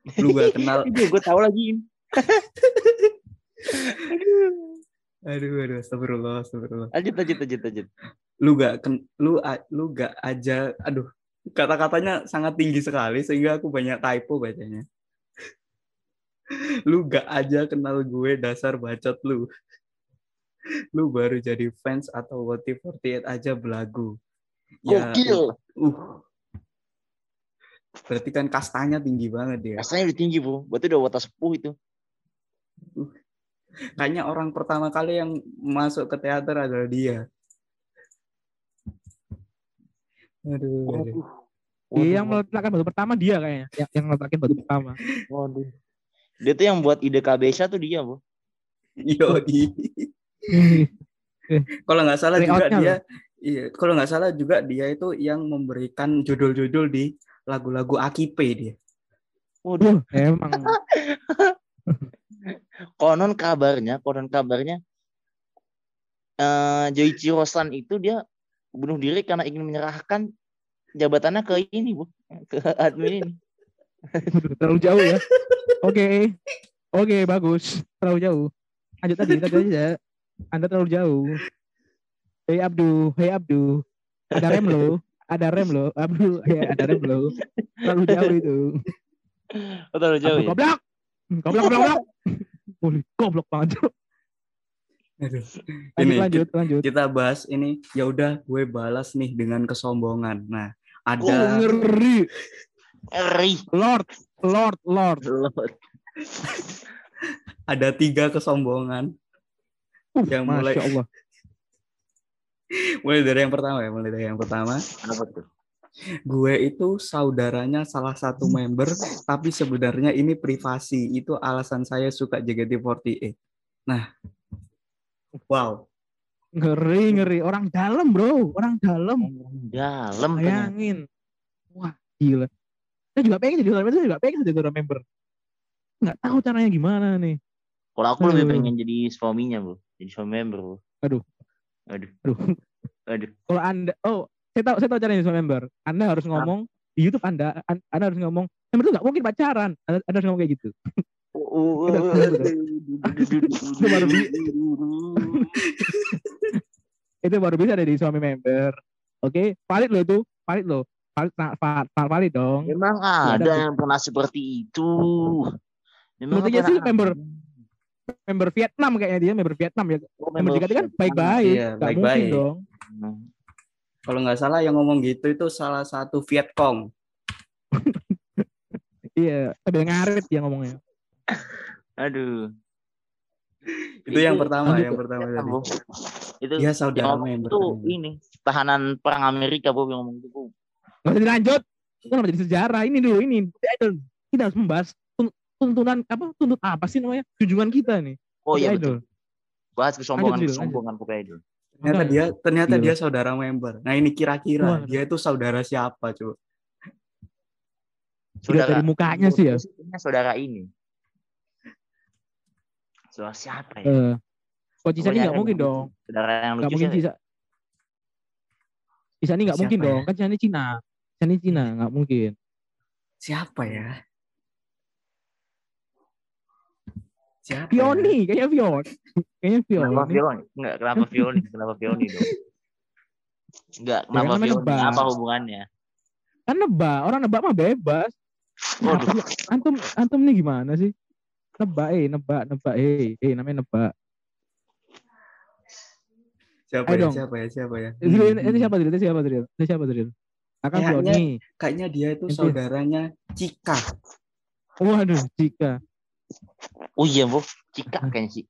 Lu gak kenal, gue tahu lagi. aduh, aduh, astagfirullah, astagfirullah. Lanjut, lanjut, lanjut, lanjut. Lu gak, ken, lu, lu gak aja, aduh, kata-katanya sangat tinggi sekali sehingga aku banyak typo bacanya. Lu gak aja kenal gue dasar bacot lu. Lu baru jadi fans atau WT48 aja belagu. Ya, Gokil. Uh. Berarti kan kastanya tinggi banget dia. Rasanya udah tinggi, Bu. Berarti udah watas sepuh itu. Kayaknya orang pertama kali yang masuk ke teater adalah dia. Aduh, aduh. Dia yang meletakkan batu pertama dia kayaknya. Yang, yang meletakkan batu pertama. Waduh. Dia tuh yang buat ide KBSA tuh dia, Bu. Yoi. Kalau nggak salah juga dia, iya, kalau nggak salah juga dia itu yang memberikan judul-judul di lagu-lagu Akipe dia. Waduh. Emang konon kabarnya, konon kabarnya eh Joichi Rosan itu dia bunuh diri karena ingin menyerahkan jabatannya ke ini, Bu. Ke admin ini. Terlalu jauh ya. Oke. Oke, bagus. Terlalu jauh. Lanjut tadi, tadi aja. Anda terlalu jauh. Hei Abdu, hei Abdu. Ada rem lo, ada rem lo. Abdu, ya ada rem lo. Terlalu jauh itu. Oh, terlalu jauh Abdu, ya. goblok. Goblok, goblok, goblok. Wih, goblok banget. Aduh. Lanjut, Ini lanjut, lanjut. kita bahas ini ya udah gue balas nih dengan kesombongan. Nah, Oh, ada ngeri. Ngeri. Lord, Lord, Lord. Lord. ada tiga kesombongan. Uh, Yang mulai- Masya Allah. Mulai dari yang pertama ya, mulai dari yang pertama. Apa tuh? Gue itu saudaranya salah satu member, tapi sebenarnya ini privasi. Itu alasan saya suka JKT48. Nah, wow. Ngeri, ngeri. Orang dalam, bro. Orang dalam. Dalam ternyata. Bayangin. Wah, gila. Saya juga pengen jadi orang member. Saya juga pengen jadi orang member. Nggak tahu caranya gimana nih. Kalau aku lebih Aduh. pengen jadi suaminya, Bu. Jadi suami member, Bu. Aduh. Aduh. Aduh. Aduh. Kalau anda, oh, saya tahu, saya tahu caranya jadi member. Anda harus ngomong di YouTube Anda, an- Anda harus ngomong, member itu nggak mungkin pacaran. Anda, anda harus ngomong kayak gitu. Itu baru Itu baru bisa jadi suami member. Oke, valid loh itu, valid loh. Valid, va- va- va- valid dong. Memang ada, ada yang pernah seperti itu. Memang sih member ada. member Vietnam kayaknya dia, member Vietnam ya. Oh, Member JKT kan baik-baik, Iya, nggak mungkin baik-baik. dong. Hmm. Kalau nggak salah yang ngomong gitu itu salah satu Vietcong. Iya, sambil ngarit dia ngomongnya. Aduh. Itu, yang Itu pertama, lanjut yang pertama Vietnam, tadi. Bu. Itu Dia yang saudara ngomong member. itu ini tahanan perang Amerika, Bu, yang ngomong itu. Nggak usah dilanjut. Itu kan jadi sejarah. Ini dulu, ini. Idol. Kita harus membahas tun- tuntunan apa tuntut apa sih namanya junjungan kita nih Oh iya idol betul. Bahas kesombongan Lanjut, kesombongan Kopi Idol. Ternyata dia ternyata Gila. dia saudara member. Nah, ini kira-kira dia itu saudara siapa, cuy? Dilihat dari mukanya sih ya Saudara ini. Saudara siapa ya? eh kok Cisani Pokoknya nggak yang mungkin lucu. dong Saudara yang nggak lucu mungkin sih. Cisa Cisani nggak mungkin ya? dong kan Cisani Cina Cisani Cina nggak mungkin Siapa ya? Siapa? ya? Vioni kayaknya Vion kayaknya Kenapa Vioni Vioni? Enggak, kenapa Vioni? Kenapa Vioni dong? Enggak, kenapa Ya, namanya Vioni? nebak. Apa hubungannya? kan nebak orang nebak mah bebas Waduh. Antum antum nih gimana sih nebak eh nebak nebak eh eh namanya nebak Siapa Ayo ya? dong. Siapa ya? Siapa ya? itu, Hmm. itu siapa Dril? itu siapa Dril? itu siapa Dril? akan Kayaknya- Vioni Kayaknya dia itu saudaranya Cika. waduh Cika Oh iya, Bu. Cika kayaknya sih.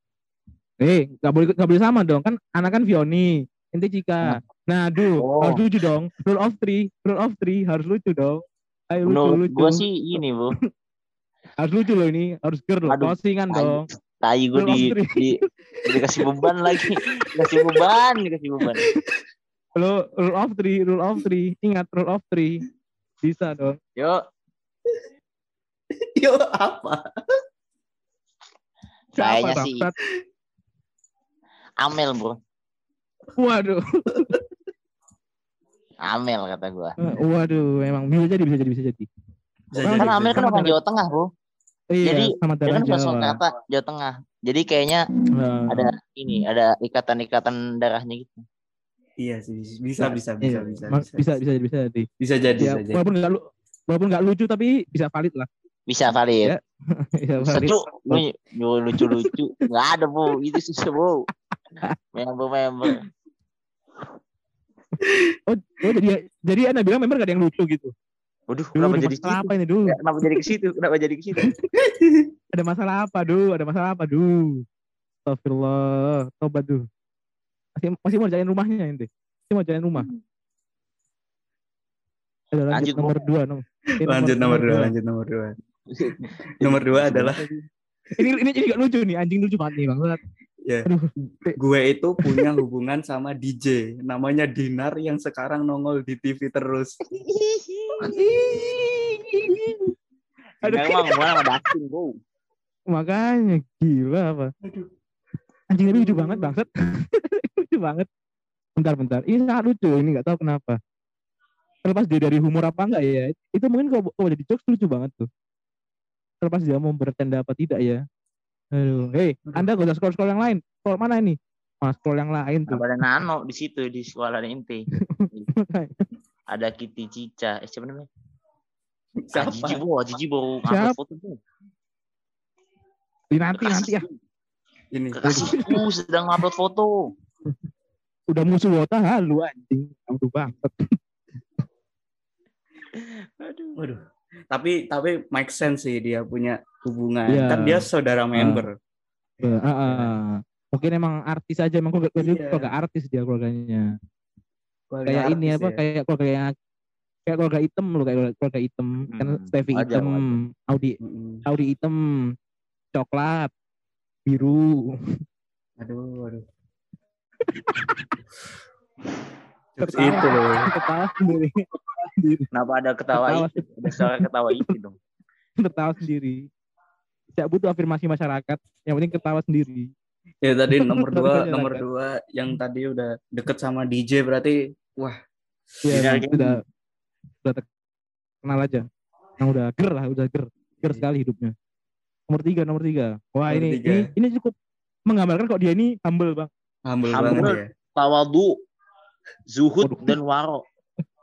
Eh, nggak boleh nggak boleh sama dong. Kan anak kan Vioni, ente Cika. Nah, aduh, Oh. harus lucu dong. Rule of three, rule of three harus lucu dong. Ayo lucu, Menurut lucu. gua sih ini, Bu. Harus lucu loh ini, harus girl, Aduh, closingan dong. Tai of di, di, dikasih beban lagi. Dikasih beban, dikasih beban. Lo rule of three, rule of three. Ingat rule of three. Bisa dong. Yuk, Yo apa? Kayaknya sih. Amel, Bro. Waduh, Amel kata gua. Eh, waduh, emang bisa jadi, bisa jadi, bisa jadi. Bisa Kan Kan Amel kan orang Jawa Tengah, Bro. Iya, Jadi, sama Dia kan Jawa. Jawa Tengah. Jadi kayaknya Nah, ada ini, ada ikatan-ikatan darahnya gitu. Iya sih, bisa bisa bisa iya, bisa ma- bisa, bisa, bisa, jadi. Bisa jadi, Ya, bisa jadi. walaupun nggak walaupun nggak lucu tapi bisa valid lah. Bisa valid. Ya, Bisa valid. Lu lucu-lucu. Nggak ada, Bu. Itu susah, Bu. Member-member. Oh, oh jadi jadi anda bilang member gak ada yang lucu gitu. Waduh, Duh, kenapa ada jadi masalah situ? apa ini dulu? Ya, Kenapa jadi ke situ? Kenapa jadi ke situ? Ada masalah apa duh? Ada masalah apa duh? Astagfirullah, tobat duh. Masih masih mau jalan rumahnya ente? Masih mau jalan rumah? Ayo, lanjut, Lanjut, nomor dua nom. Eh, Lanjut nomor dua, lanjut nomor dua. Nomor dua adalah Ini ini ini gak lucu nih, anjing lucu banget nih bang. Ya, Aduh. gue itu punya hubungan sama DJ, namanya Dinar yang sekarang nongol di TV terus. Aduh, Memang gua sama Dustin, Bu. Makanya gila apa? Aduh. Anjing tapi lucu banget bangsat. lucu banget. Bentar bentar. Ini sangat lucu ini nggak tahu kenapa. Terlepas dia dari humor apa enggak ya? Itu mungkin kalau, kalau jadi jokes lucu banget tuh. Terlepas dia mau bertanda apa tidak ya. Aduh, hei, Aduh. Anda gak usah scroll-scroll yang lain. Scroll mana ini? Mas scroll yang lain tuh. Ada nano di situ di sekolah inti. Ada Kitty Cica. Eh, siapa namanya? Ah, Siapa? Jiji Bo, Jiji Bo Siapa? foto tuh. Nanti nanti ya. Ini. Kekasihku sedang ngupload foto. Udah musuh wota halu anjing. Aduh banget. Aduh. Waduh. Tapi tapi make sense sih dia punya hubungan. Iya. Kan dia saudara member. Eh, ah, ah. Mungkin emang artis aja emang keluarga, Iya. keluarga artis dia keluarganya. Keluarga kayak ini apa ya. kayak keluarga yang kayak keluarga hitam loh kayak keluarga, keluarga hitam kan Hmm, Stevie wajar, hitam Audi Mm-mm. Audi hitam coklat biru Aduh, aduh. Terus itu loh. ketawa sendiri Kenapa ada ketawa Ketawa itu? Ada suara ketawa itu dong. ketawa sendiri tidak butuh afirmasi masyarakat yang penting ketawa sendiri Ya tadi nomor dua, nomor dua yang tadi udah deket sama DJ berarti wah ya Iya, kan? udah udah terkenal aja yang udah ger lah udah ger ger sekali hidupnya nomor tiga nomor tiga wah Nomor ini, tiga. ini ini cukup menggambarkan kok dia ini humble bang humble, Humble. banget ya. Tawadu, zuhud Waduh. dan waro.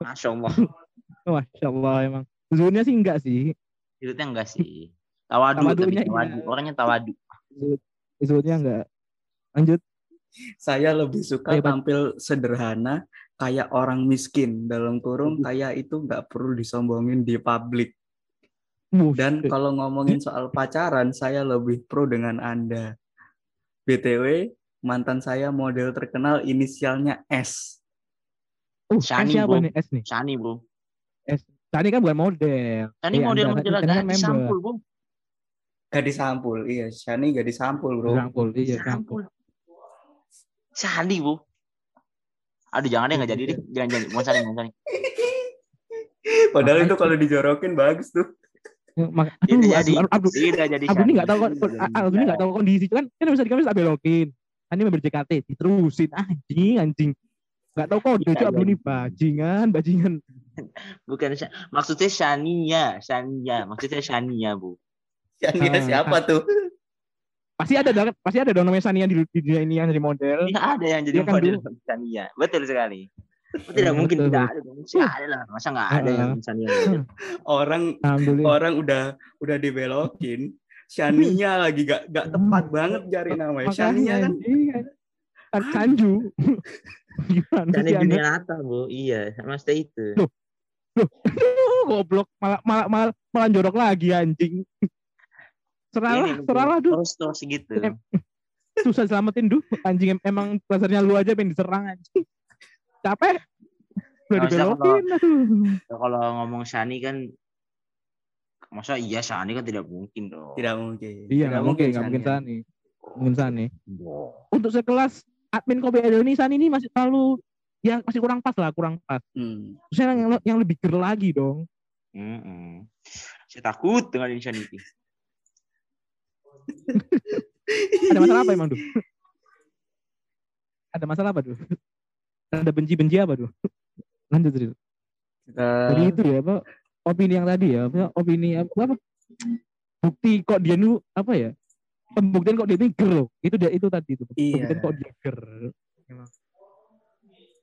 Masya Allah. masya Allah emang Zuhudnya sih enggak sih Hidupnya enggak sih. Tawadu, Tawadunya tapi tawadu. iya. Orangnya tawadu. Zuhudnya enggak lanjut Saya lebih suka Hebat. tampil sederhana kayak orang miskin dalam kurung kayak itu nggak perlu disombongin di publik. Dan kalau ngomongin soal pacaran, saya lebih pro dengan Anda. BTW, mantan saya model terkenal inisialnya S. Uh, Shani, S siapa bro. nih? S nih. Shani bro. Shani kan bukan model. Shani Eh, model model Shani kan sampul bro. Gadis sampul, iya. Shani gadis sampul, bro. Sampul, iya sampul. Sampul. Shani bro. Aduh jangan deh nggak jadi deh. Jangan jangan. Mau Shani mau Shani. Padahal itu kalau dijorokin bagus tuh. Mak- Tidak Aduh, jadi. aduh, aduh, Tidak jadi. Abdu ini Shani. nggak tahu. Abdu ini nggak tahu kondisi kan kan bisa dikasih tak belokin. Ini member JKT diterusin anjing anjing. Nggak tahu kode Iya, iya. ini bajingan bajingan. Bukan maksudnya Shania, Shania. Maksudnya Shania bu. Shani Ah, siapa tuh? Pasti ada dong pasti ada dong namanya Shania di, di dunia ini yang jadi model. Tidak ada yang jadi Iya kan, model Shania. Betul sekali. Oh, tidak Iya, mungkin betul, tidak ada. dong. Mesti ada lah. Masa nggak ada Ah. yang Shania model? Orang orang udah udah dibelokin. Shania lagi gak gak tepat banget cari namanya. Shania kan anjing. Gimana sih Anda? dunia nyata bu. Iya, mesti itu. Loh. Aduh, goblok malah malah malah, malah jorok lagi anjing. Seralah, Bu. seralah duh. Terus terus gitu. Em- Susah selamatin duh. Anjing em- emang dasarnya lu aja pengen diserang anjing. Capek. Udah maksudnya dibelokin aduh. Kalau ngomong Shani kan masa iya Shani kan tidak mungkin dong. tidak mungkin. Iya Tidak mungkin, nggak mungkin. Sani. Mungkin Sani. Untuk sekelas admin Kobe Edo ini ini masih terlalu ya masih kurang pas lah, kurang pas. Hmm. Terusnya yang, yang lebih ger lagi dong. Mm-mm. Saya takut dengan Insanity. Ada masalah apa emang duh? Ada masalah apa duh? Ada benci-benci apa duh? Lanjut Ril. Kita Jadi itu ya apa opini yang tadi ya apa opini apa, apa bukti kok dia nu apa ya pembuktian kok dia ini ger loh itu dia itu tadi itu Iya. pembuktian kok dia ger Emang.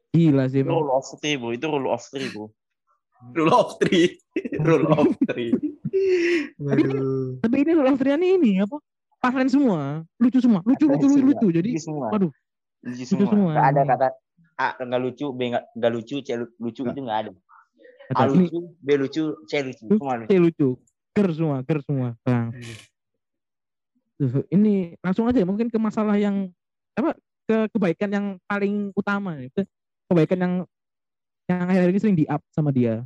gila sih. Rule of three, bu. Itu rule of three, bu. rule of three. rule of three. Waduh. tapi ini loh Austrian ini apa pasren semua lucu semua lucu lucu lucu, lucu. jadi Lucu semua. waduh. Lucu Lucu semua. semua. Nggak ada kata A nggak lucu, B nggak nggak lucu, C lu- lucu itu nggak ada. A ini lucu, B lucu, C lucu, Lucu. semua lucu. saya lucu ger semua ger semua bang Tuh, ini langsung aja mungkin ke masalah yang apa ke kebaikan yang paling utama. Ke- kebaikan yang yang akhir ini sering di up sama dia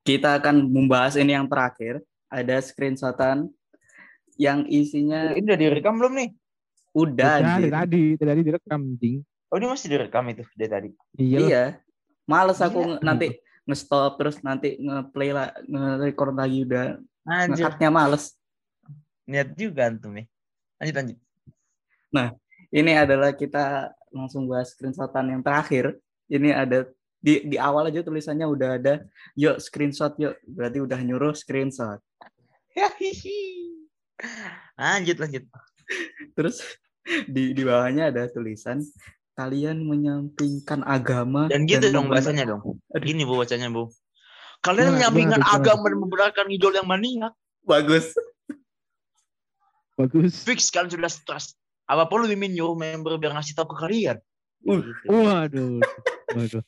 Kita akan membahas ini yang terakhir. Ada screenshotan yang isinya Ini udah direkam belum nih? udah, Udah, dari tadi dari tadi direkam ding Oh ini masih direkam itu dari tadi. iya. Iya. Males aku Iya. nanti nge-stop terus nanti nge-play lah nge-record lagi udah Anjir. nge-cutnya males. Niat juga antum ya. Lanjut lanjut. Ini adalah kita langsung bahas screenshotan yang terakhir. Ini ada di di awal aja tulisannya udah ada yuk screenshot yuk berarti udah nyuruh screenshot lanjut lanjut. terus di di bawahnya ada tulisan kalian menyampingkan agama Dan gitu dong membenarkan- bahasanya dong. Gini bu bacanya bu. Kalian Gimana, menyampingkan agama dan membenarkan idol yang maniak. bagus Bagus. Fix kalian sudah stres. Apa perlu mimin nyuruh member biar ngasih tahu ke kalian? Uh, Gitu. Waduh. Waduh.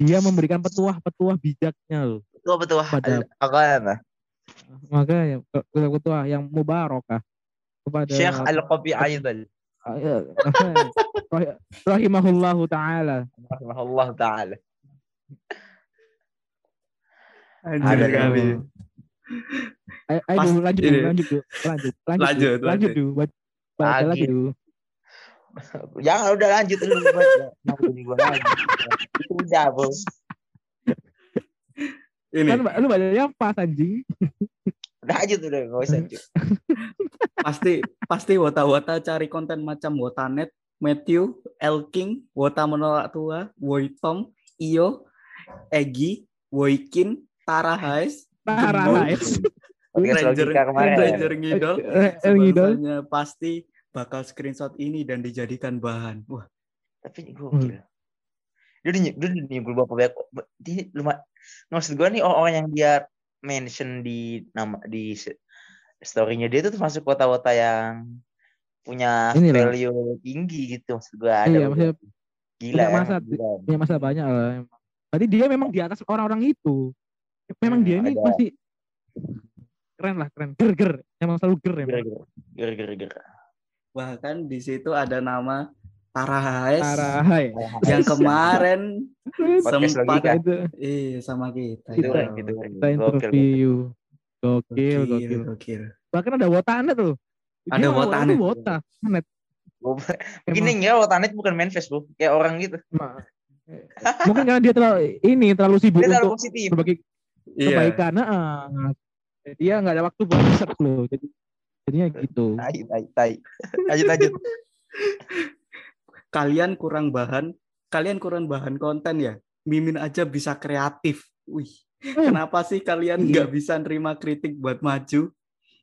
Dia memberikan petuah-petuah bijaknya loh. Betul. Pada- Apa Makanya petuah yang mubarakah kepada Syekh Al Qabi Aidal. Ah, ya, Rah- rahimahullahu taala. Allah taala. Ada kali. Ayo, ayo Pas- dulu, lanjut dulu, lanjut dulu, lanjut, lanjut, Lanjut, dulu, lanjut lanjut. dulu, baca baca Lagi. dulu. Jangan udah lanjut dulu lagi? Itu udah, Bu. ini Kan lu bacanya pas anjing. Udah lanjut udah, enggak usah. Pasti pasti wota-wota cari konten macam Wotanet, Matthew, Elking, Wota menolak tua, Woitom, Iyo, Egi, Woikin, Tara Hais, Gendul, Hais. Podcast Ranger. Ranger Ngidol, ngidol. pasti bakal screenshot ini dan dijadikan bahan. Wah, Tapi gokil. Dia udah dia udah nyebut bapak banyak. Dia lumayan. Maksud gue nih orang-orang yang dia mention di nama di story-nya dia tuh termasuk kota-kota yang punya Ini lah. value tinggi gitu maksud gue ada Iya, maksudnya gila punya ya masa gila. punya masa banyak lah. Berarti dia memang di atas orang-orang itu. Memang Hmm, dia ini ada. masih keren lah, keren. Ger ger. Emang selalu ger emang. Gara-gara gara-gara gara. bahkan di situ ada nama Tara Hais Tara Hai. yang kemarin sempat itu eh sama kita. Itu Ya gitu. Kita Gokil, interview. Gokil, Gokil, gokil. gokil. Bahkan ada Wotanet tuh. Ada Dia tuh Wota. Net. Gua- Gini enggak Wotanet bukan manifest bu, kayak orang gitu. Mungkin karena dia terlalu ini terlalu sibuk Dia terlalu untuk positif. berbagi Iya. kebaikan. Nah, dia nggak ada waktu buat riset loh. Jadi jadinya gitu. Tai, tai, tai. Lanjut, lanjut. Kalian kurang bahan, kalian kurang bahan konten ya. Mimin aja bisa kreatif. Wih, Hmm. kenapa sih kalian Iya. nggak bisa nerima kritik buat maju?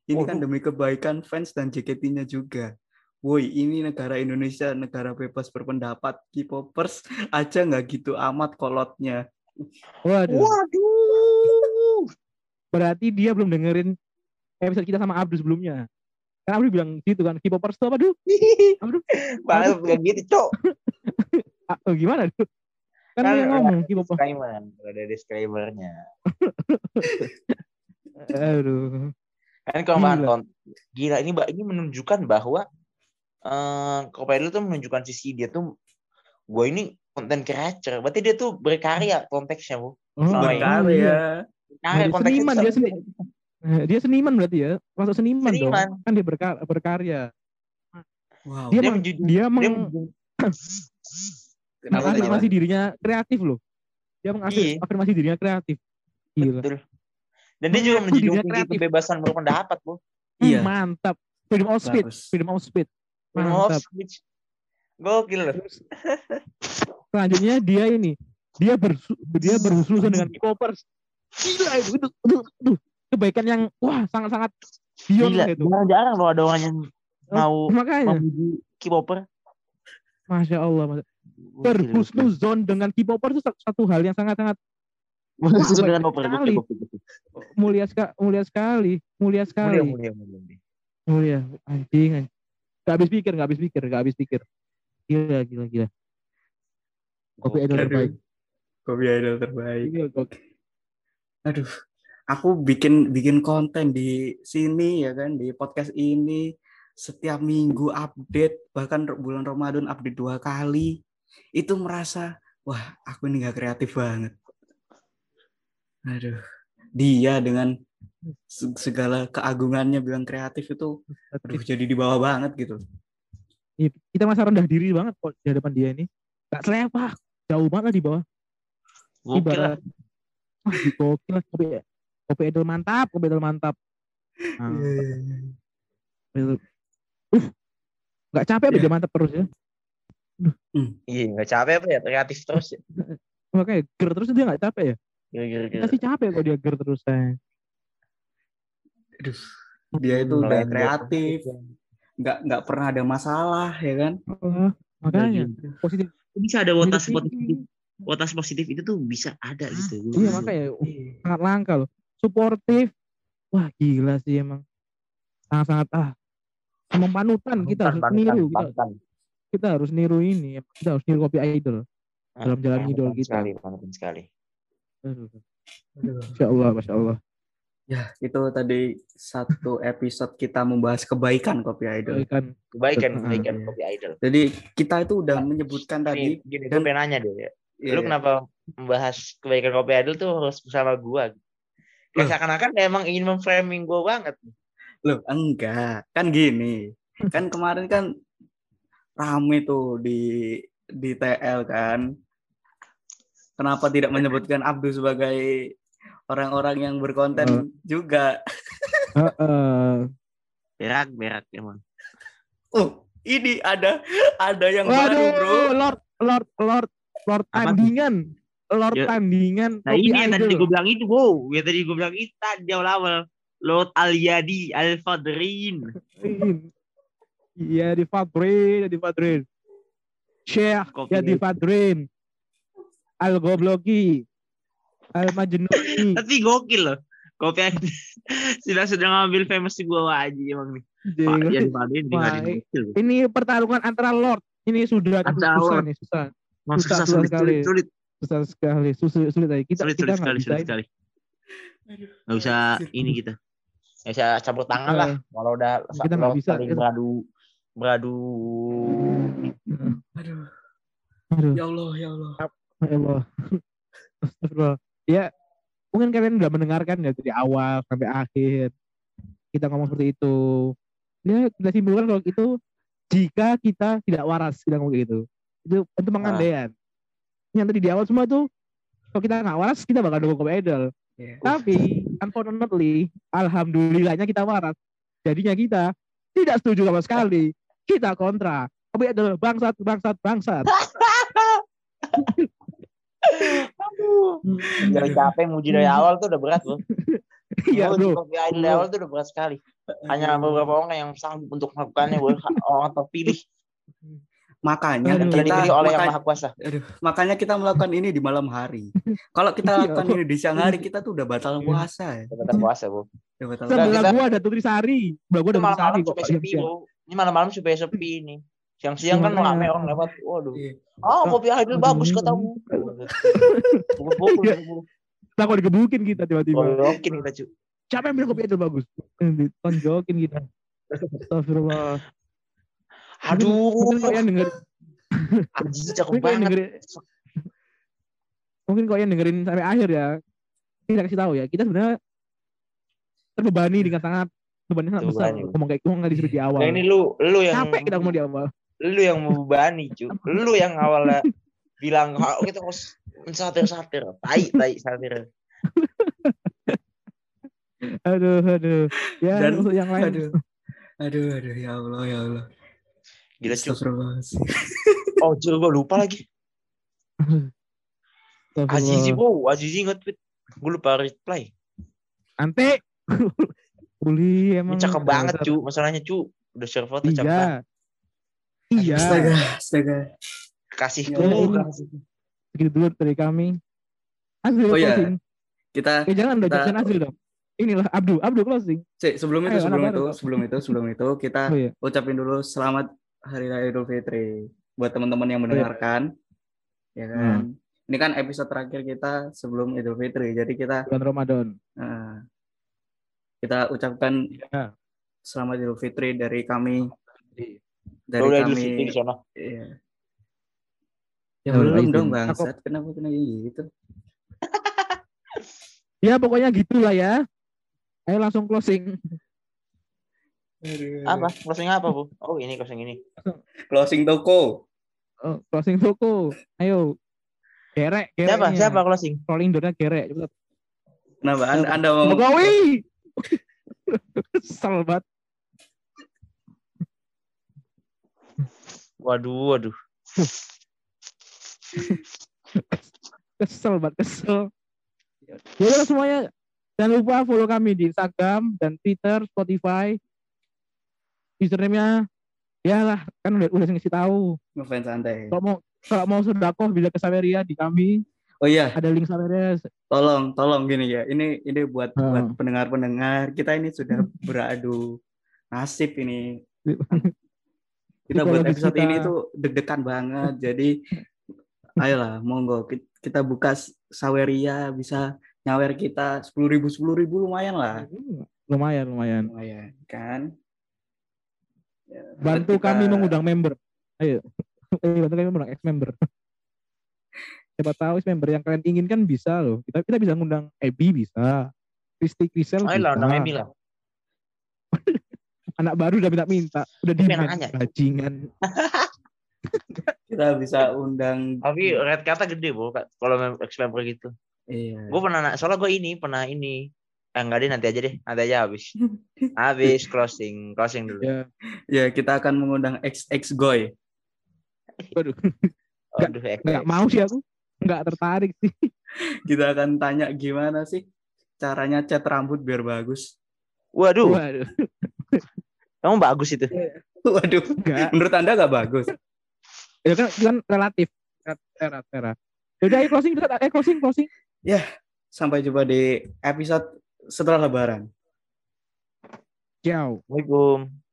Ini kan demi kebaikan fans dan JKT-nya juga. Woi, ini negara Indonesia, negara bebas berpendapat. K-popers aja nggak gitu amat kolotnya. Waduh. Waduh. Berarti dia belum dengerin episode kita sama Abdul sebelumnya. Karena Abdul bilang gitu kan, K-popers tuh apa, Duh? Aduh. Banget bukan gitu, Cok. Oh, gimana, Duh? Kan Kan dia yang ngomong K-popers. Disclaimer, ada disclaimer-nya. Aduh. Kan kalau bahan Gila. ini Mbak, ini menunjukkan bahwa eh Kopello tuh menunjukkan sisi dia tuh gue ini konten creator. Berarti dia tuh berkarya konteksnya, Bu. Oh, oh, iya. Berkarya. Karya Jadi konteksnya seniman, dia seni- Eh, Dia seniman berarti ya? Masuk seniman, Seniman. dong. Kan dia berkar- berkarya. Wow. Dia, Dia meng- dia dia meng- tadi, mengafirmasi dirinya kreatif loh. Dia Iya. mengafirmasi dirinya kreatif. Gila. Betul. Dan dia juga menjunjung kebebasan berpendapat, Bu. Hmm, Iya. Mantap. Freedom of speech. Bagus. Freedom of speech. Freedom of Mantap. speech. Gokil loh. Selanjutnya dia ini dia bersu, dia berurusan dengan K-popers. Gila itu, itu, itu, itu kebaikan yang wah sangat-sangat beyond Gila, itu. jarang-jarang loh ada orang yang mau Makanya, memuji K-popper. masya Allah, masya. Berhusnuzon dengan K-popers itu satu, hal yang sangat-sangat Berhusnuzon dengan oper. sekali. Mulia sekali, mulia sekali, mulia sekali, Mulia, mulia, mulia. mulia. mulia, anjing, anjing. Gak habis pikir, gak habis pikir, gak habis pikir. Gila, gila, gila. Kopi idol terbaik. Kopi idol terbaik. Gila, gokil. Aduh, aku bikin bikin konten di sini ya kan di podcast ini setiap minggu update bahkan bulan Ramadan update dua kali itu merasa wah aku ini nggak kreatif banget. Aduh, dia dengan se- segala keagungannya bilang kreatif itu aduh jadi di bawah banget gitu. Iya, kita masa rendah diri banget kok di hadapan dia ini. Gak selepak, jauh banget lah di bawah. Ibarat, gokil lah. Kopi, kopi idol mantap, kopi idol mantap. Nah, Uh, nggak capek apa Iya. dia mantap terus ya. Iya, nggak capek apa ya? Kreatif terus ya. Makanya ger terus dia nggak capek ya. Gara-gara Kita sih capek kok dia ger terus eh. Aduh, dia itu udah kreatif, nggak nggak pernah ada masalah ya kan? Oh, makanya positif. bisa ada wotas positif wotas positif itu tuh bisa ada gitu Iya makanya sangat langka loh. Suportif. Wah gila sih emang. Sangat-sangat ah. Sama panutan kita harus niru. Kita, kita harus niru ini. Kita harus niru kopi idol. dalam jalan idol kita. sekali panutan sekali Aduh. Masya Allah, Masya Allah. Ya, itu tadi satu episode kita membahas kebaikan kopi idol. Kebaikan. kebaikan Heeh. kebaikan kopi idol Jadi kita itu udah menyebutkan tadi Nih, gini gue dan- pengen nanya deh ya. Iya, lu kenapa membahas kebaikan kopi idol tuh harus bersama gua kayak Loh. seakan-akan emang ingin memframing gua banget Loh, enggak. Kan gini. Kan kemarin kan rame tuh di di TL kan. Kenapa tidak menyebutkan Abdu sebagai orang-orang yang berkonten juga? Heeh. berak berak emang Oh, ini ada ada yang baru, Waduh, Bro. Lord, Lord, Lord, Lord Apa tandingan. Lord Ya. tandingan nah kopi ini yang tadi gue bilang itu wow yang tadi gue bilang itu tadi awal-awal Lord Aliadi Al Fadrin Iya di Fadrin, di Fadrin. Syekh ya di. Fadrin. Al Goblogi. Al Majnuni. tapi gokil loh kopi sudah sudah ngambil famous gua aja emang nih Pak ya Fadrin gokil Ini pertarungan antara Lord. Ini sudah susah nih, susah. Susah, susah susah sulit sekali. sulit sulit Susah sekali, sulit sulit aja. Kita sulit kita sulit sekali sulit sekali nggak bisa ini kita nggak bisa campur tangan lah kalau udah Kita nggak bisa, kita- beradu beradu Aduh, Aduh. ya Allah, ya Allah. Ya Allah. Astagfirullah. Ya, mungkin kalian udah mendengarkan ya dari awal sampai akhir. Kita ngomong seperti itu. Ya, kita simpulkan kalau itu jika kita tidak waras, kita ngomong gitu. Itu itu pengandaian. Yang tadi di awal semua tuh kalau kita nggak waras, kita bakal dukung Kobe Idol. Ya. Tapi, unfortunately, alhamdulillahnya kita waras. Jadinya kita tidak setuju sama sekali. Kita kontra. Kobe Idol bangsat, bangsat, bangsat. Jangan capek muji dari awal tuh udah berat loh. Iya, bro. dari awal tuh udah berat sekali. Hanya beberapa orang yang sanggup untuk melakukannya, boleh orang terpilih Makanya Aduh. dan kita oleh yang makanya, maha kuasa. aduh, makanya kita melakukan ini di malam hari. Kalau kita Iya. lakukan ini di siang hari, kita tuh udah batal puasa ya. Jabatan puasa, Bu. Udah batal. Sebelah kita- gua ada Tutrisari. Sebelah gua ada Tutrisari kok. sepi, Bu. Ini malam-malam supaya sepi ini. Siang-siang kan rame orang lewat. Waduh. Iya. Oh, kopi idol Aduh. bagus katamu. Pukul-pukul. Iya. Nah, kalau digebukin kita tiba-tiba. Goyokin kita, cu. Siapa yang bilang kopi itu bagus? Ditonjokin kita. Astagfirullah. Aduh. Mungkin kok yang denger, Anjing cakep banget. dengerin, mungkin kok yang dengerin sampai akhir ya. Kita kasih tahu ya, kita sebenarnya terbebani dengan sangat bebannya sangat besar. Terbebani. Ngomong kayak ngomong nggak disuruh di awal. Nah, ini lu lu yang Capek kita ngomong di awal. lu yang membebani, cu. Lu yang awalnya bilang "Ah, kita harus mensatir-satir. Tai, tai satir. Aduh, aduh. Ya, Dan- untuk yang lain. Aduh. Aduh, aduh, ya Allah, ya Allah. Gila, cu. Astagfirullahaladzim. Oh, cu, gue lupa lagi. Azizi, bro. Azizi nge-tweet. Gue lupa reply. Ante. Uli Ini emang. cakep banget, cu. Masalahnya, cu. Udah share foto cakep banget. Iya. Iya. Astaga, astaga. Kasih dulu. ini- kasih. Segitu dulu dari kami. Oh, iya. closing. Kita Eh jangan dong, jangan Azril dong. Inilah Abdu, Abdu closing. Cek, sebelum itu, Ayo, sebelum itu, sebelum itu, sebelum itu kita Oh iya. ucapin dulu selamat Hari Raya Idul Fitri buat teman-teman yang mendengarkan. Ya kan. Ini kan episode terakhir kita sebelum Idul Fitri. Jadi kita Bulan Ramadan. eh, kita ucapkan Ya. selamat Idul Fitri dari kami dari Lu udah Idul kami. Fitri di sana. Iya. Ya, Belum izin. dong Aku- bangsat. Kenapa kena gitu? Ya pokoknya gitulah ya. Ayo langsung closing. Apa? Closing apa, Bu? Oh, ini closing ini. Closing toko. Oh, closing toko. Ayo. Gerek, gereknya. Siapa? Siapa closing? Rolling door-nya gerek. Cepetan. Kenapa? Anda, anda mau Jokowi. Kesel banget. Waduh, waduh. Kesel banget, kesel. Ya udah semuanya jangan lupa follow kami di Instagram dan Twitter, Spotify. Username-nya ya lah kan udah udah ngasih tahu. Ngefans santai. Kalau mau kalau mau sedekah bisa ke Saveria di kami Oh iya, ada link Saveria. tolong tolong gini ya. Ini ini buat Hmm. buat pendengar-pendengar. Kita ini sudah beradu nasib ini. Kita buat episode kita. ini tuh deg-degan banget. Jadi ayolah monggo ki- kita buka Saweria bisa nyawer kita sepuluh ribu sepuluh ribu lumayan lah. Lumayan, lumayan. Lumayan kan. Ya, Bantu kita- kami mengundang member. Ayo. Ayo bantu kami mengundang ex member. Siapa tahu ex member yang kalian inginkan bisa loh. Kita kita bisa ngundang Ebi bisa. Kristi Krisel Ayo lah, bisa. undang Emi lah. Anak baru udah minta-minta. Udah di bajingan. kita bisa undang Tapi red kata gede, Bu. Kalau ex member gitu. iya. Gue pernah, na- soalnya gue ini, pernah ini. Eh, enggak deh, nanti aja deh. Nanti aja habis. Habis closing. Closing dulu. Ya, Ya, kita akan mengundang XX Goy. waduh. Aduh, ex. Nggak mau sih aku. Nggak tertarik sih. Kita akan tanya gimana sih caranya cat rambut biar bagus. Waduh, Waduh. kamu bagus itu. Waduh, Enggak. menurut Anda nggak bagus? Ya kan, kan relatif. Era, era. Yaudah, ayo closing. kita- Eh, closing, closing. Sampai jumpa di episode setelah lebaran. Ciao. Assalamualaikum.